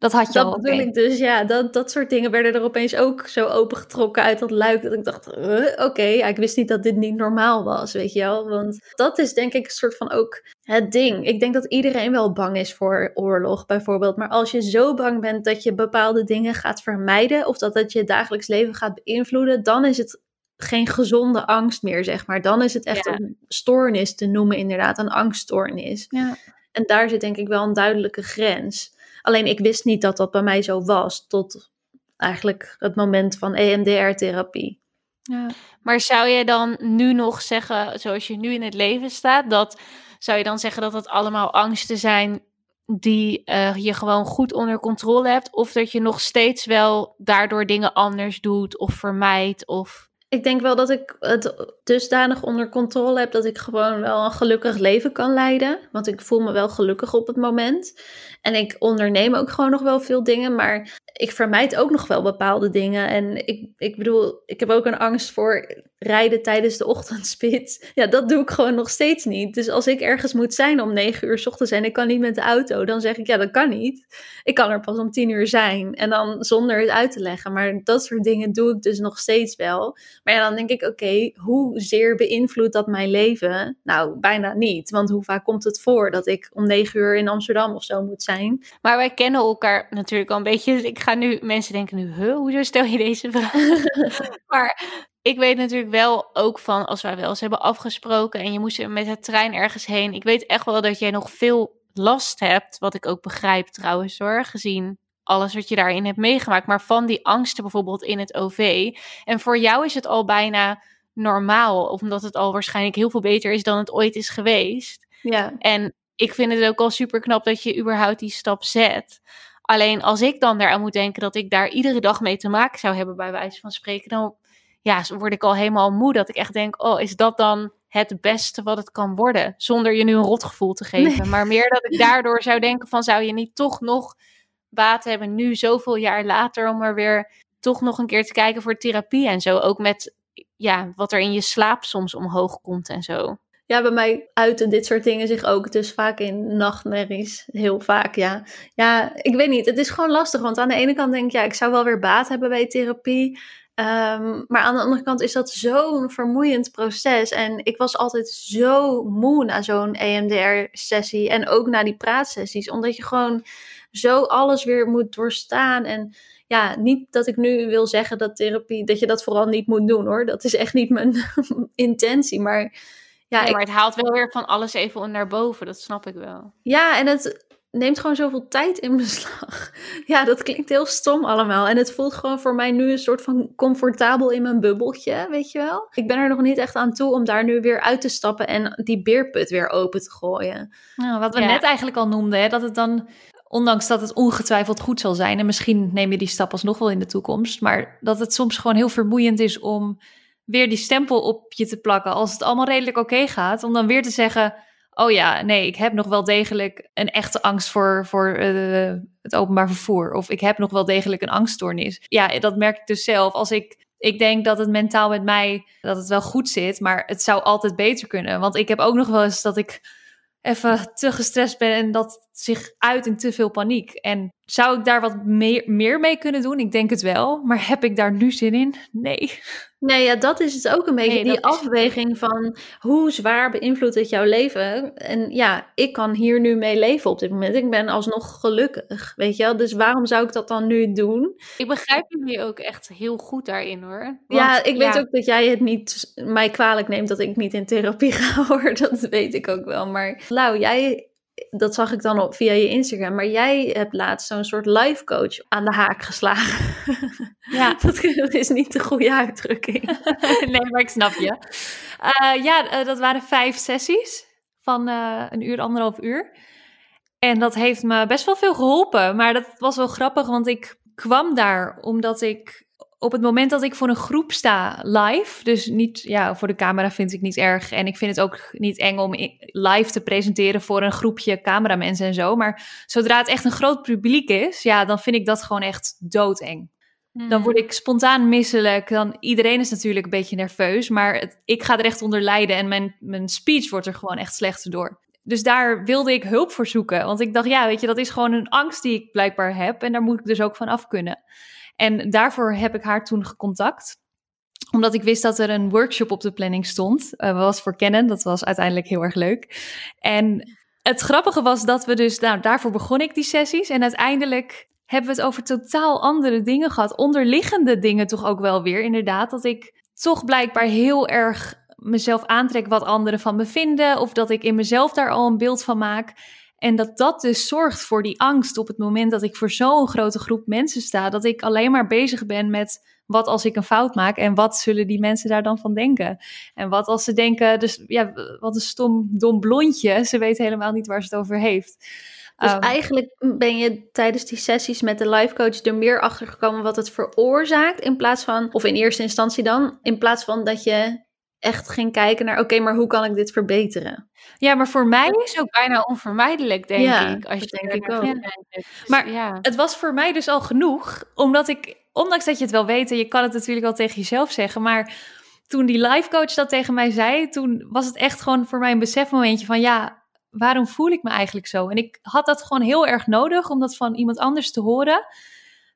dat had je dat al. bedoel ik dus, ja. Dat, dat soort dingen werden er opeens ook zo opengetrokken uit dat luik. Dat ik dacht, uh, oké, ja, ik wist niet dat dit niet normaal was, weet je wel. Want dat is denk ik een soort van ook het ding. Ik denk dat iedereen wel bang is voor oorlog bijvoorbeeld. Maar als je zo bang bent dat je bepaalde dingen gaat vermijden... of dat het je dagelijks leven gaat beïnvloeden... dan is het geen gezonde angst meer, zeg maar. Dan is het echt Ja. een stoornis te noemen, inderdaad. Een angststoornis. Ja. En daar zit denk ik wel een duidelijke grens. Alleen ik wist niet dat dat bij mij zo was tot eigenlijk het moment van EMDR-therapie. Ja. Maar zou je dan nu nog zeggen, zoals je nu in het leven staat, dat zou je dan zeggen dat het allemaal angsten zijn die eh, je gewoon goed onder controle hebt? Of dat je nog steeds wel daardoor dingen anders doet of vermijdt? Of... Ik denk wel dat ik het dusdanig onder controle heb dat ik gewoon wel een gelukkig leven kan leiden. Want ik voel me wel gelukkig op het moment. En ik onderneem ook gewoon nog wel veel dingen, maar ik vermijd ook nog wel bepaalde dingen. En ik, ik bedoel, ik heb ook een angst voor rijden tijdens de ochtendspits. Ja, dat doe ik gewoon nog steeds niet. Dus als ik ergens moet zijn om negen uur s ochtends en ik kan niet met de auto, dan zeg ik ja, dat kan niet. Ik kan er pas om tien uur zijn. En dan zonder het uit te leggen. Maar dat soort dingen doe ik dus nog steeds wel. Maar ja, dan denk ik, oké, hoezeer beïnvloedt dat mijn leven? Nou, bijna niet. Want hoe vaak komt het voor dat ik om negen uur in Amsterdam of zo moet zijn? Maar wij kennen elkaar natuurlijk al een beetje. Dus ik ga nu, mensen denken nu, huh, hoezo stel je deze vraag? maar ik weet natuurlijk wel ook van, als wij wel eens hebben afgesproken en je moest met de trein ergens heen. Ik weet echt wel dat jij nog veel last hebt, wat ik ook begrijp trouwens hoor, gezien alles wat je daarin hebt meegemaakt. Maar van die angsten bijvoorbeeld in het OV. En voor jou is het al bijna normaal, omdat het al waarschijnlijk heel veel beter is dan het ooit is geweest. Ja. En ik vind het ook al super knap dat je überhaupt die stap zet. Alleen als ik dan eraan moet denken dat ik daar iedere dag mee te maken zou hebben, bij wijze van spreken, dan ja, word ik al helemaal moe. Dat ik echt denk, oh, is dat dan het beste wat het kan worden? Zonder je nu een rotgevoel te geven. Nee. Maar meer dat ik daardoor zou denken van, zou je niet toch nog baat hebben nu zoveel jaar later om er weer toch nog een keer te kijken voor therapie en zo. Ook met ja, wat er in je slaap soms omhoog komt en zo. Ja, bij mij uiten dit soort dingen zich ook dus vaak in nachtmerries. Heel vaak, ja. Ja, ik weet niet. Het is gewoon lastig. Want aan de ene kant denk ik, ja, ik zou wel weer baat hebben bij therapie. Um, maar aan de andere kant is dat zo'n vermoeiend proces. En ik was altijd zo moe na zo'n EMDR-sessie. En ook na die praatsessies. Omdat je gewoon zo alles weer moet doorstaan. En ja, niet dat ik nu wil zeggen dat therapie, dat je dat vooral niet moet doen hoor. Dat is echt niet mijn intentie. Maar ja, nee, ik, maar het haalt wel weer van alles even naar boven, dat snap ik wel. ja, en het neemt gewoon zoveel tijd in beslag. Ja, dat klinkt heel stom allemaal. En het voelt gewoon voor mij nu een soort van comfortabel in mijn bubbeltje, weet je wel. Ik ben er nog niet echt aan toe om daar nu weer uit te stappen en die beerput weer open te gooien. Nou, wat we Ja. net eigenlijk al noemden, hè, dat het dan, ondanks dat het ongetwijfeld goed zal zijn, en misschien neem je die stap alsnog wel in de toekomst, maar dat het soms gewoon heel vermoeiend is om weer die stempel op je te plakken als het allemaal redelijk oké gaat, om dan weer te zeggen, oh ja, nee, ik heb nog wel degelijk een echte angst voor, voor eh, het openbaar vervoer. Of ik heb nog wel degelijk een angststoornis. Ja, dat merk ik dus zelf. Als ik, ik denk dat het mentaal met mij, dat het wel goed zit, maar het zou altijd beter kunnen. Want ik heb ook nog wel eens dat ik even te gestrest ben en dat zich uit in te veel paniek. En zou ik daar wat meer, meer mee kunnen doen? Ik denk het wel. Maar heb ik daar nu zin in? Nee. Nee, ja, dat is het ook een beetje. die afweging van hoe zwaar beïnvloedt het jouw leven? En ja, ik kan hier nu mee leven op dit moment. Ik ben alsnog gelukkig, weet je wel. Dus waarom zou ik dat dan nu doen? Ik begrijp jullie ook echt heel goed daarin hoor. Want, ja, ik weet ook dat jij het niet mij kwalijk neemt dat ik niet in therapie ga hoor. Dat weet ik ook wel. Maar Lau, jij dat zag ik dan op, via je Instagram. Maar jij hebt laatst zo'n soort life coach aan de haak geslagen. Ja. dat is niet de goede uitdrukking. nee, maar ik snap je. Uh, ja, eh, dat waren vijf sessies van uh, een uur, anderhalf uur. En dat heeft me best wel veel geholpen. Maar dat was wel grappig, want ik kwam daar omdat ik op het moment dat ik voor een groep sta live, dus niet ja, voor de camera vind ik niet erg en ik vind het ook niet eng om live te presenteren voor een groepje cameramensen en zo, maar zodra het echt een groot publiek is, ja, dan vind ik dat gewoon echt doodeng. Dan hmm. word ik spontaan misselijk. Dan, iedereen is natuurlijk een beetje nerveus, maar ik ga er echt onder lijden en mijn, mijn speech wordt er gewoon echt slechter door. Dus daar wilde ik hulp voor zoeken. Want ik dacht, ja, weet je, dat is gewoon een angst die ik blijkbaar heb. En daar moet ik dus ook van af kunnen. En daarvoor heb ik haar toen gecontact omdat ik wist dat er een workshop op de planning stond. Uh, was voor kennen. Dat was uiteindelijk heel erg leuk. En het grappige was dat we dus, nou, daarvoor begon ik die sessies. En uiteindelijk hebben we het over totaal andere dingen gehad. Onderliggende dingen toch ook wel weer, inderdaad. Dat ik toch blijkbaar heel erg mezelf aantrek wat anderen van me vinden. Of dat ik in mezelf daar al een beeld van maak. En dat dat dus zorgt voor die angst op het moment dat ik voor zo'n grote groep mensen sta, dat ik alleen maar bezig ben met wat als ik een fout maak en wat zullen die mensen daar dan van denken? En wat als ze denken, dus ja, wat een stom, dom blondje, ze weet helemaal niet waar ze het over heeft. Dus ehm, eigenlijk ben je tijdens die sessies met de life coach er meer achter gekomen wat het veroorzaakt, in plaats van, of in eerste instantie dan, in plaats van dat je echt ging kijken naar, oké, maar hoe kan ik dit verbeteren? Ja, maar voor mij is ook bijna onvermijdelijk, denk ik. Als je denk ik ook. Maar ja. het was voor mij dus al genoeg, omdat ik, ondanks dat je het wel weet, en je kan het natuurlijk wel tegen jezelf zeggen, maar toen die life coach dat tegen mij zei, toen was het echt gewoon voor mij een besefmomentje van, ja, waarom voel ik me eigenlijk zo? En ik had dat gewoon heel erg nodig om dat van iemand anders te horen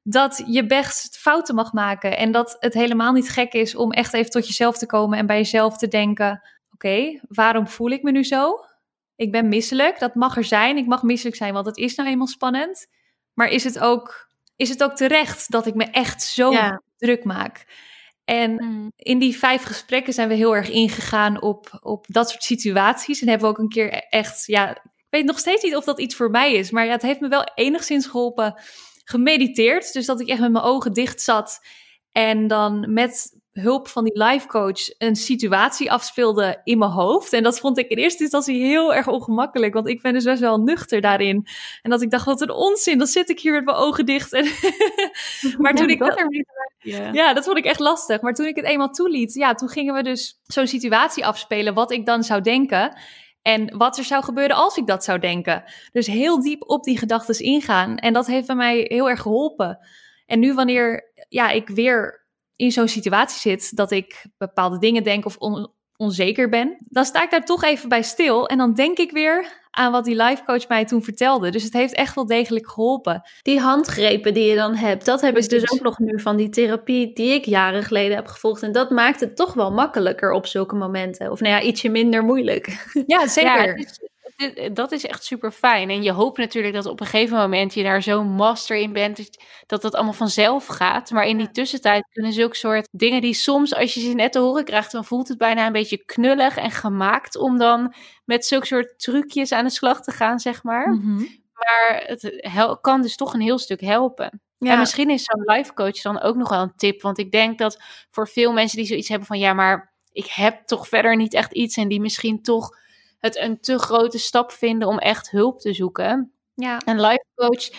dat je best fouten mag maken. En dat het helemaal niet gek is om echt even tot jezelf te komen en bij jezelf te denken: oké, waarom voel ik me nu zo? Ik ben misselijk, dat mag er zijn. Ik mag misselijk zijn, want het is nou eenmaal spannend. Maar is het ook, is het ook terecht dat ik me echt zo druk maak? En mm. in die vijf gesprekken zijn we heel erg ingegaan op, op dat soort situaties. En hebben we ook een keer echt, ja, ik weet nog steeds niet of dat iets voor mij is. Maar ja, het heeft me wel enigszins geholpen gemediteerd. Dus dat ik echt met mijn ogen dicht zat. En dan met hulp van die life coach een situatie afspeelde in mijn hoofd. En dat vond ik in eerste instantie heel erg ongemakkelijk. Want ik ben dus best wel nuchter daarin. En dat ik dacht, wat een onzin. Dan zit ik hier met mijn ogen dicht. En maar toen ik dat ja. ja, dat vond ik echt lastig. Maar toen ik het eenmaal toeliet, ja, toen gingen we dus zo'n situatie afspelen. Wat ik dan zou denken. En wat er zou gebeuren als ik dat zou denken. Dus heel diep op die gedachten ingaan. En dat heeft bij mij heel erg geholpen. En nu wanneer ja, ik weer in zo'n situatie zit dat ik bepaalde dingen denk of onzeker ben, dan sta ik daar toch even bij stil. En dan denk ik weer aan wat die life coach mij toen vertelde. Dus het heeft echt wel degelijk geholpen. Die handgrepen die je dan hebt, dat heb ik dus ook nog nu van die therapie die ik jaren geleden heb gevolgd. En dat maakt het toch wel makkelijker op zulke momenten. Of nou ja, ietsje minder moeilijk. Ja, zeker dat is echt super fijn. En je hoopt natuurlijk dat op een gegeven moment je daar zo'n master in bent, dat dat allemaal vanzelf gaat. Maar in die tussentijd kunnen zulke soort dingen die soms, als je ze net te horen krijgt, dan voelt het bijna een beetje knullig en gemaakt om dan met zulke soort trucjes aan de slag te gaan, zeg maar. Mhm. Maar het kan dus toch een heel stuk helpen. Ja. En misschien is zo'n life coach dan ook nog wel een tip. Want ik denk dat voor veel mensen die zoiets hebben van ja, maar ik heb toch verder niet echt iets. En die misschien toch het een te grote stap vinden om echt hulp te zoeken. Ja. Een life coach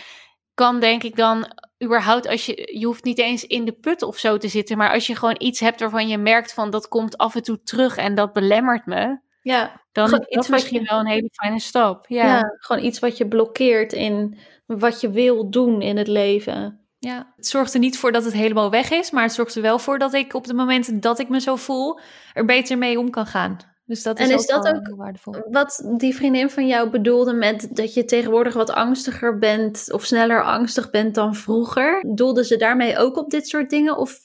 kan denk ik dan überhaupt als je je hoeft niet eens in de put of zo te zitten, maar als je gewoon iets hebt waarvan je merkt van dat komt af en toe terug en dat belemmert me. Ja, dan is dat misschien je- wel een hele fijne stap. Ja. ja. gewoon iets wat je blokkeert in wat je wil doen in het leven. Ja, het zorgt er niet voor dat het helemaal weg is, maar het zorgt er wel voor dat ik op de momenten dat ik me zo voel, er beter mee om kan gaan. Dus dat is, En is dat wel ook- waardevol. Wat die vriendin van jou bedoelde met dat je tegenwoordig wat angstiger bent of sneller angstig bent dan vroeger, doelde ze daarmee ook op dit soort dingen of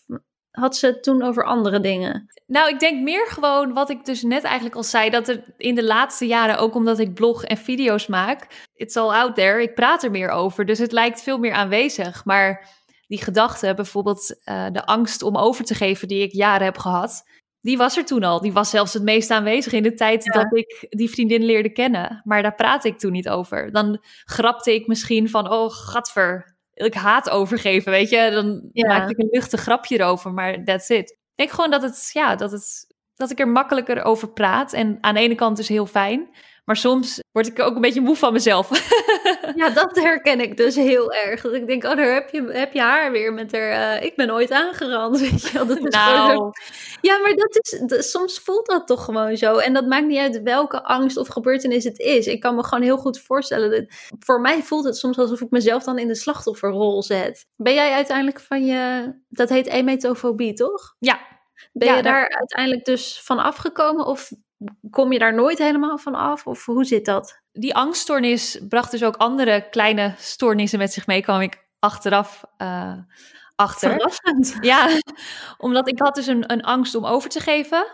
had ze het toen over andere dingen? Nou, ik denk meer gewoon wat ik dus net eigenlijk al zei, dat er in de laatste jaren, ook omdat ik blog en video's maak, it's all out there, ik praat er meer over, dus het lijkt veel meer aanwezig. Maar die gedachte, bijvoorbeeld eh, de angst om over te geven die ik jaren heb gehad, die was er toen al. Die was zelfs het meest aanwezig in de tijd Ja. dat ik die vriendin leerde kennen. Maar daar praatte ik toen niet over. Dan grapte ik misschien van, oh, gadver, ik haat overgeven, weet je. Dan Ja. maakte ik een luchtig grapje erover, maar that's it. Ik denk gewoon dat het, ja, dat het, dat ik er makkelijker over praat. En aan de ene kant is heel fijn, maar soms word ik ook een beetje moe van mezelf. Ja, dat herken ik dus heel erg. Dat ik denk, oh, daar heb je, heb je haar weer met haar. eh, ik ben ooit aangerand, weet je wel. Dat is gewoon nou, Ja, maar dat is, dat- soms voelt dat toch gewoon zo. En dat maakt niet uit welke angst of gebeurtenis het is. Ik kan me gewoon heel goed voorstellen. Dat, voor mij voelt het soms alsof ik mezelf dan in de slachtofferrol zet. Ben jij uiteindelijk van je. Dat heet emetofobie, toch? ja, Ben Ja, je daar- daar uiteindelijk dus van afgekomen? Of kom je daar nooit helemaal van af? Of hoe zit dat? Die angststoornis bracht dus ook andere kleine stoornissen met zich mee, kwam ik achteraf eh, achter. Verrassend. Ja, omdat ik had dus een, een angst om over te geven.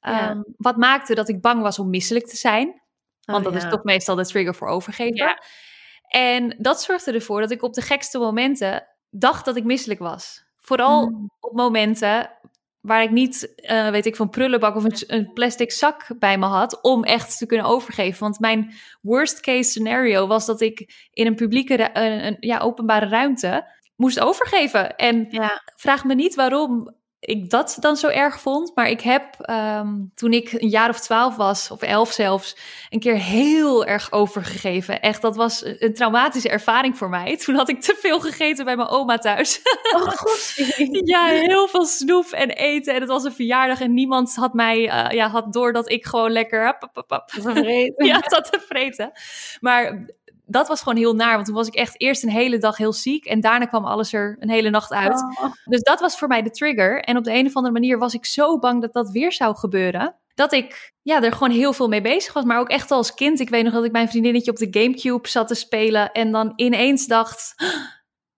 Ja. Ehm, wat maakte dat ik bang was om misselijk te zijn. Want Oh, dat ja. is toch meestal de trigger voor overgeven. Ja. En dat zorgde ervoor dat ik op de gekste momenten dacht dat ik misselijk was. Vooral Mm. op momenten waar ik niet, eh, weet ik, van prullenbak of een, een plastic zak bij me had om echt te kunnen overgeven. Want mijn worst case scenario was dat ik in een publieke, ru- een, een, ja, openbare ruimte moest overgeven. En Ja. vraag me niet waarom ik dat dan zo erg vond. Maar ik heb ehm, toen ik een jaar of twaalf was, of elf zelfs, een keer heel erg overgegeven. Echt, dat was een traumatische ervaring voor mij. Toen had ik te veel gegeten bij mijn oma thuis. Oh god. ja, heel veel snoep en eten. En het was een verjaardag en niemand had mij, eh, ja, had door dat ik gewoon lekker hap, hap, hap, hap, ja, zat te vreten. Maar dat was gewoon heel naar, want toen was ik echt eerst een hele dag heel ziek en daarna kwam alles er een hele nacht uit. Oh. Dus dat was voor mij de trigger. En op de een of andere manier was ik zo bang dat dat weer zou gebeuren. Dat ik ja, er gewoon heel veel mee bezig was. Maar ook echt als kind. Ik weet nog dat ik mijn vriendinnetje op de Gamecube zat te spelen. En dan ineens dacht, "Ah,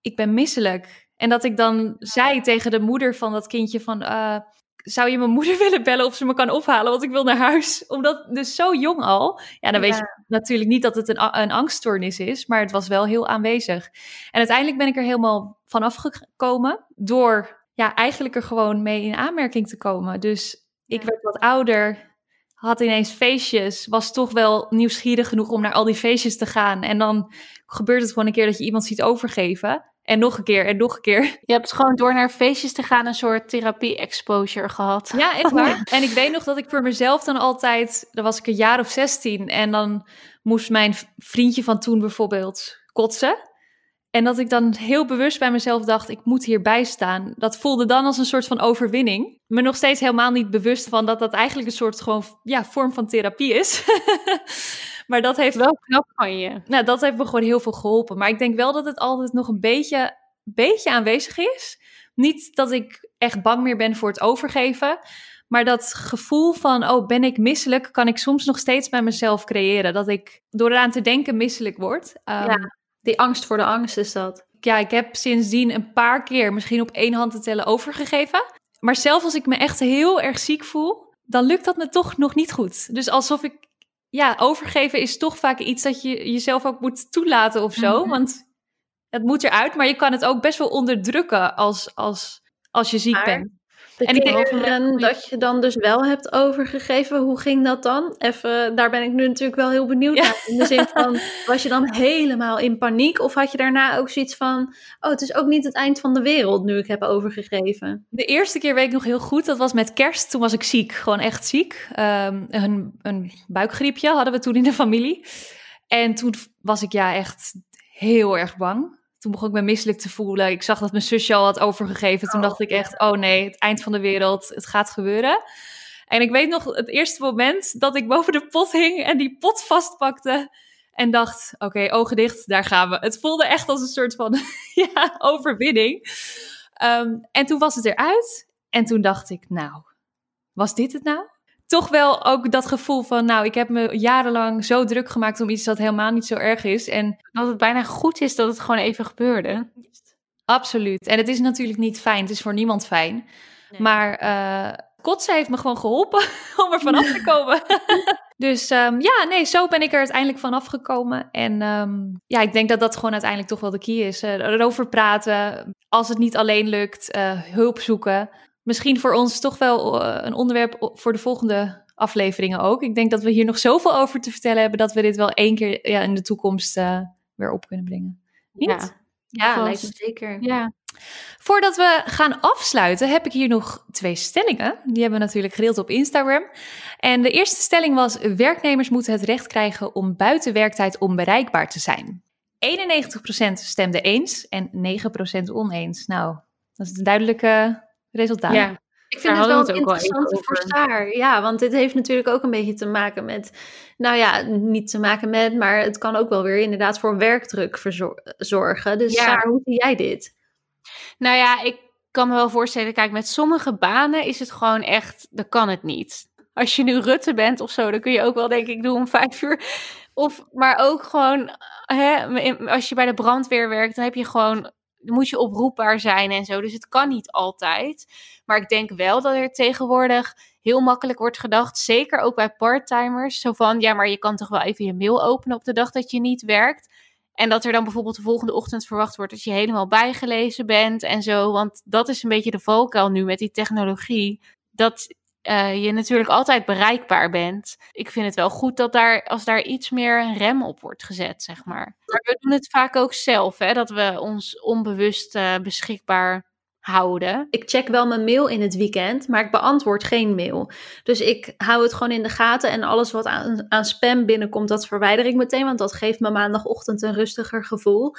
ik ben misselijk. En dat ik dan zei tegen de moeder van dat kindje van... eh, zou je mijn moeder willen bellen of ze me kan ophalen? Want ik wil naar huis. Omdat dus zo jong al. Ja, dan weet je natuurlijk niet dat het een, een angststoornis is. Maar het was wel heel aanwezig. En uiteindelijk ben ik er helemaal van afgekomen. Door ja, eigenlijk er gewoon mee in aanmerking te komen. Dus ik Ja. werd wat ouder. Had ineens feestjes. Was toch wel nieuwsgierig genoeg om naar al die feestjes te gaan. En dan gebeurt het gewoon een keer dat je iemand ziet overgeven. En nog een keer en nog een keer. Je hebt gewoon door naar feestjes te gaan een soort therapie-exposure gehad. Ja, echt waar. En ik weet nog dat ik voor mezelf dan altijd, dan was ik een jaar of 16 en dan moest mijn vriendje van toen bijvoorbeeld kotsen. En dat ik dan heel bewust bij mezelf dacht, ik moet hierbij staan. Dat voelde dan als een soort van overwinning. Me nog steeds helemaal niet bewust van dat dat eigenlijk een soort gewoon, ja, vorm van therapie is. maar dat heeft Wel knap van je. nou, dat heeft me gewoon heel veel geholpen. Maar ik denk wel dat het altijd nog een beetje, beetje aanwezig is. Niet dat ik echt bang meer ben voor het overgeven. Maar dat gevoel van, oh, ben ik misselijk, kan ik soms nog steeds bij mezelf creëren. Dat ik door eraan te denken misselijk word. Ehm, Ja. Die angst voor de angst is dat. ja, ik heb sindsdien een paar keer, misschien op één hand te tellen, overgegeven. Maar zelfs als ik me echt heel erg ziek voel, dan lukt dat me toch nog niet goed. Dus alsof ik, ja, overgeven is toch vaak iets dat je jezelf ook moet toelaten of zo. Mhm. Want het moet eruit, maar je kan het ook best wel onderdrukken als, als, als je ziek Maar- bent. De En ik denk- keren dat je dan dus wel hebt overgegeven, hoe ging dat dan? Even, daar ben ik nu natuurlijk wel heel benieuwd Ja. naar. In de zin van, was je dan helemaal in paniek? Of had je daarna ook zoiets van, oh, het is ook niet het eind van de wereld nu ik heb overgegeven? De eerste keer weet ik nog heel goed, dat was met kerst. Toen was ik ziek, gewoon echt ziek. Ehm, een, een buikgriepje hadden we toen in de familie. En toen was ik ja echt heel erg bang. Toen begon ik me misselijk te voelen. Ik zag dat mijn zusje al had overgegeven. Toen Oh, dacht ik echt, oh nee, het eind van de wereld, het gaat gebeuren. En ik weet nog het eerste moment dat ik boven de pot hing en die pot vastpakte. En dacht, oké, ogen dicht, daar gaan we. Het voelde echt als een soort van ja, overwinning. Ehm, en toen was het eruit. En toen dacht ik, nou, was dit het nou? Toch wel ook dat gevoel van, nou, ik heb me jarenlang zo druk gemaakt om iets dat helemaal niet zo erg is. En Dat het bijna goed is dat het gewoon even gebeurde. absoluut. En het is natuurlijk niet fijn. Het is voor niemand fijn. Maar eh kotsen heeft me gewoon geholpen om er vanaf te komen. dus ehm, ja, nee, zo ben ik er uiteindelijk vanaf gekomen. En ehm, ja, ik denk dat dat gewoon uiteindelijk toch wel de key is. Eh, erover praten. Als het niet alleen lukt, eh, hulp zoeken. Misschien voor ons toch wel eh, een onderwerp voor de volgende afleveringen ook. Ik denk dat we hier nog zoveel over te vertellen hebben... dat we dit wel één keer ja, in de toekomst eh, weer op kunnen brengen. Niet? Ja. Ja, lijkt me zeker. Ja. Voordat we gaan afsluiten, heb ik hier nog twee stellingen. Die hebben we natuurlijk gedeeld op Instagram. En de eerste stelling was: werknemers moeten het recht krijgen om buiten werktijd onbereikbaar te zijn. 91% stemde eens en 9% oneens. Nou, dat is een duidelijke resultaat. ja. Ik vind Daar het wel het interessante voor. Saar. Ja, want dit heeft natuurlijk ook een beetje te maken met... Nou ja, niet te maken met, maar het kan ook wel weer inderdaad voor werkdruk zorgen. Dus Ja. Saar, hoe zie jij dit? Nou ja, ik kan me wel voorstellen, kijk, met sommige banen is het gewoon echt, dan kan het niet. Als je nu Rutte bent of zo, dan kun je ook wel denk ik doen om vijf uur. Of, maar ook gewoon, hè, als je bij de brandweer werkt, dan heb je gewoon, moet je oproepbaar zijn en zo. Dus het kan niet altijd. Maar ik denk wel dat er tegenwoordig heel makkelijk wordt gedacht, zeker ook bij parttimers, zo van, ja, maar je kan toch wel even je mail openen op de dag dat je niet werkt. En dat er dan bijvoorbeeld de volgende ochtend verwacht wordt dat je helemaal bijgelezen bent en zo. Want dat is een beetje de valkuil nu met die technologie. Dat eh, je natuurlijk altijd bereikbaar bent. Ik vind het wel goed dat daar, als daar iets meer een rem op wordt gezet, zeg maar. Maar we doen het vaak ook zelf, hè, dat we ons onbewust eh, beschikbaar houden. Ik check wel mijn mail in het weekend, maar ik beantwoord geen mail. Dus ik hou het gewoon in de gaten en alles wat aan, spam binnenkomt, dat verwijder ik meteen, want dat geeft me maandagochtend een rustiger gevoel.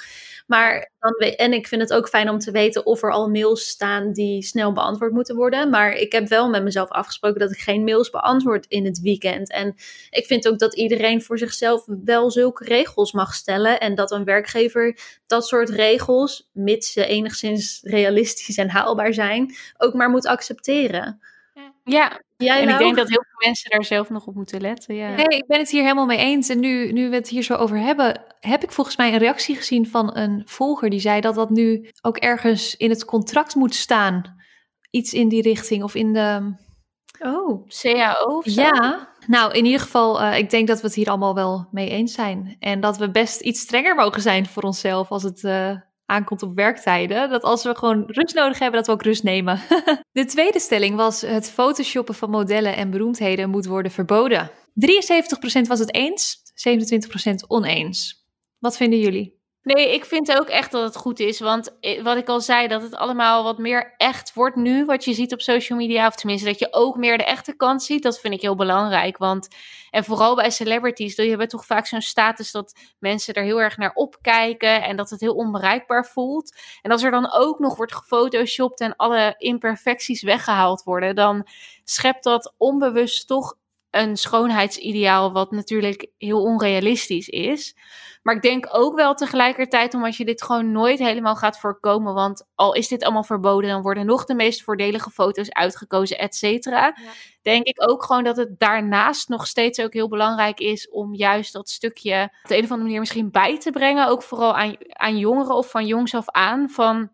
Maar dan, en ik vind het ook fijn om te weten of er al mails staan die snel beantwoord moeten worden. Maar ik heb wel met mezelf afgesproken dat ik geen mails beantwoord in het weekend. En ik vind ook dat iedereen voor zichzelf wel zulke regels mag stellen. En dat een werkgever dat soort regels, mits ze enigszins realistisch en haalbaar zijn, ook maar moet accepteren. Ja, Jij en ik denk dat heel veel mensen daar zelf nog op moeten letten. Ja. Nee, ik ben het hier helemaal mee eens. En nu, nu we het hier zo over hebben, heb ik volgens mij een reactie gezien van een volger die zei dat dat nu ook ergens in het contract moet staan. Iets in die richting of in de. Oh, CAO of zo? Ja, nou in ieder geval, eh, ik denk dat we het hier allemaal wel mee eens zijn. En dat we best iets strenger mogen zijn voor onszelf als het eh, aankomt op werktijden. Dat als we gewoon rust nodig hebben, dat we ook rust nemen. de tweede stelling was: het photoshoppen van modellen en beroemdheden moet worden verboden. 73% was het eens, 27% oneens. Wat vinden jullie? Nee, ik vind ook echt dat het goed is. Want eh, wat ik al zei, dat het allemaal wat meer echt wordt nu. Wat je ziet op social media. Of tenminste, dat je ook meer de echte kant ziet. Dat vind ik heel belangrijk. Want, en vooral bij celebrities. Je hebt toch vaak zo'n status dat mensen er heel erg naar opkijken. En dat het heel onbereikbaar voelt. En als er dan ook nog wordt gefotoshopt en alle imperfecties weggehaald worden. Dan schept dat onbewust toch een schoonheidsideaal. Wat natuurlijk heel onrealistisch is. Maar ik denk ook wel tegelijkertijd, omdat je dit gewoon nooit helemaal gaat voorkomen. Want al is dit allemaal verboden, dan worden nog de meest voordelige foto's uitgekozen, et cetera. Denk ik ook gewoon dat het daarnaast nog steeds ook heel belangrijk is om juist dat stukje op de een of andere manier misschien bij te brengen. Ook vooral aan, aan jongeren of van jongs af aan. Van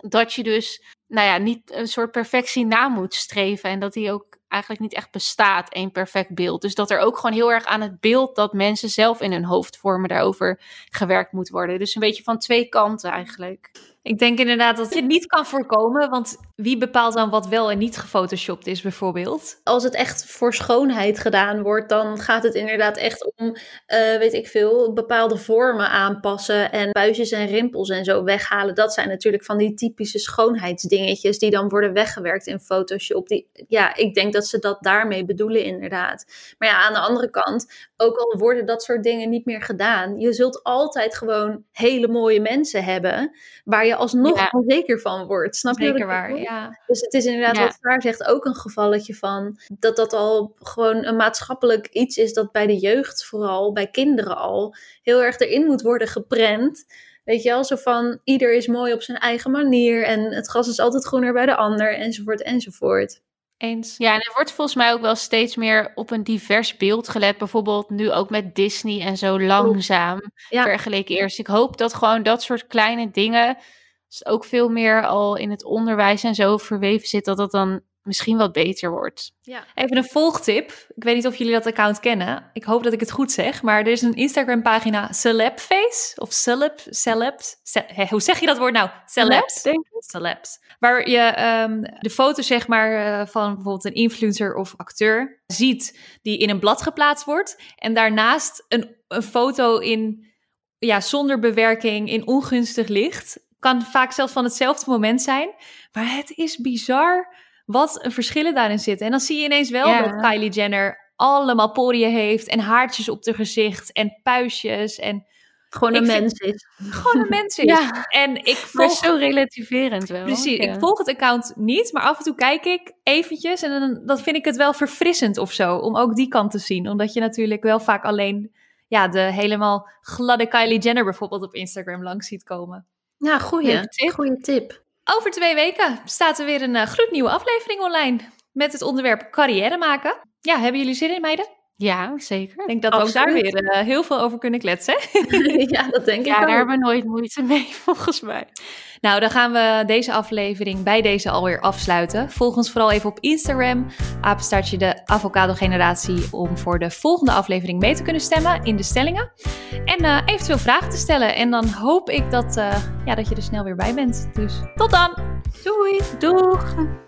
dat je dus, nou ja, niet een soort perfectie na moet streven. En dat die ook eigenlijk niet echt bestaat, één perfect beeld. Dus dat er ook gewoon heel erg aan het beeld dat mensen zelf in hun hoofd vormen daarover gewerkt moet worden. Dus een beetje van twee kanten eigenlijk. Ik denk inderdaad dat je het niet kan voorkomen, want wie bepaalt dan wat wel en niet gefotoshopt is bijvoorbeeld? als het echt voor schoonheid gedaan wordt, dan gaat het inderdaad echt om, eh, weet ik veel, bepaalde vormen aanpassen en buisjes en rimpels en zo weghalen. Dat zijn natuurlijk van die typische schoonheidsdingetjes die dan worden weggewerkt in Photoshop. Die, ja, ik denk dat ze dat daarmee bedoelen, inderdaad. Maar ja, aan de andere kant, ook al worden dat soort dingen niet meer gedaan, je zult altijd gewoon hele mooie mensen hebben waar je alsnog Ja. onzeker van wordt. Snap je? Zeker waar, ja. Dus het is inderdaad, Ja. wat Saar zegt, ook een gevalletje van dat dat al gewoon een maatschappelijk iets is dat bij de jeugd, vooral bij kinderen al, heel erg erin moet worden geprent. Weet je wel, zo van ieder is mooi op zijn eigen manier en het gras is altijd groener bij de ander, enzovoort, enzovoort. Eens. Ja, en er wordt volgens mij ook wel steeds meer op een divers beeld gelet. Bijvoorbeeld nu ook met Disney en zo langzaam Ja. vergeleken eerst. Ik hoop dat gewoon dat soort kleine dingen ook veel meer al in het onderwijs en zo verweven zit, dat dat dan misschien wat beter wordt. Ja. Even een volgtip. Ik weet niet of jullie dat account kennen. Ik hoop dat ik het goed zeg. Maar er is een Instagram pagina Celebface. Of Celeb, Celebs. Ce- hè, hoe zeg je dat woord nou? Celebs. denk ik. Celebs. Waar je ehm, de foto zeg maar eh, van bijvoorbeeld een influencer of acteur ziet die in een blad geplaatst wordt. En daarnaast een, een foto in, ja, zonder bewerking, in ongunstig licht. Kan vaak zelfs van hetzelfde moment zijn. Maar het is bizar wat een verschillen daarin zitten. En dan zie je ineens wel dat Kylie Jenner allemaal poriën heeft en haartjes op haar gezicht en puistjes en Gewoon een vind- mens is. gewoon een mens is. Ja. En ik Maar volg, zo relativerend wel. precies, Ja. ik volg het account niet, maar af en toe kijk ik eventjes en dan, dan vind ik het wel verfrissend of zo, om ook die kant te zien. Omdat je natuurlijk wel vaak alleen ja, de helemaal gladde Kylie Jenner bijvoorbeeld op Instagram langs ziet komen. Ja, goeie. Tip. Goeie tip. Over twee weken staat er weer een uh, gloednieuwe aflevering online met het onderwerp carrière maken. Ja, hebben jullie zin in, meiden? Ja, zeker. Ik denk dat we ook daar weer eh, heel veel over kunnen kletsen. ja, dat denk ik Ja, ook. daar hebben we nooit moeite mee, volgens mij. Nou, dan gaan we deze aflevering bij deze alweer afsluiten. Volg ons vooral even op Instagram, apenstaartje de avocado generatie, om voor de volgende aflevering mee te kunnen stemmen in de stellingen. En eh, eventueel vragen te stellen. En dan hoop ik dat, eh, ja, dat je er snel weer bij bent. Dus tot dan! Doei. Doeg.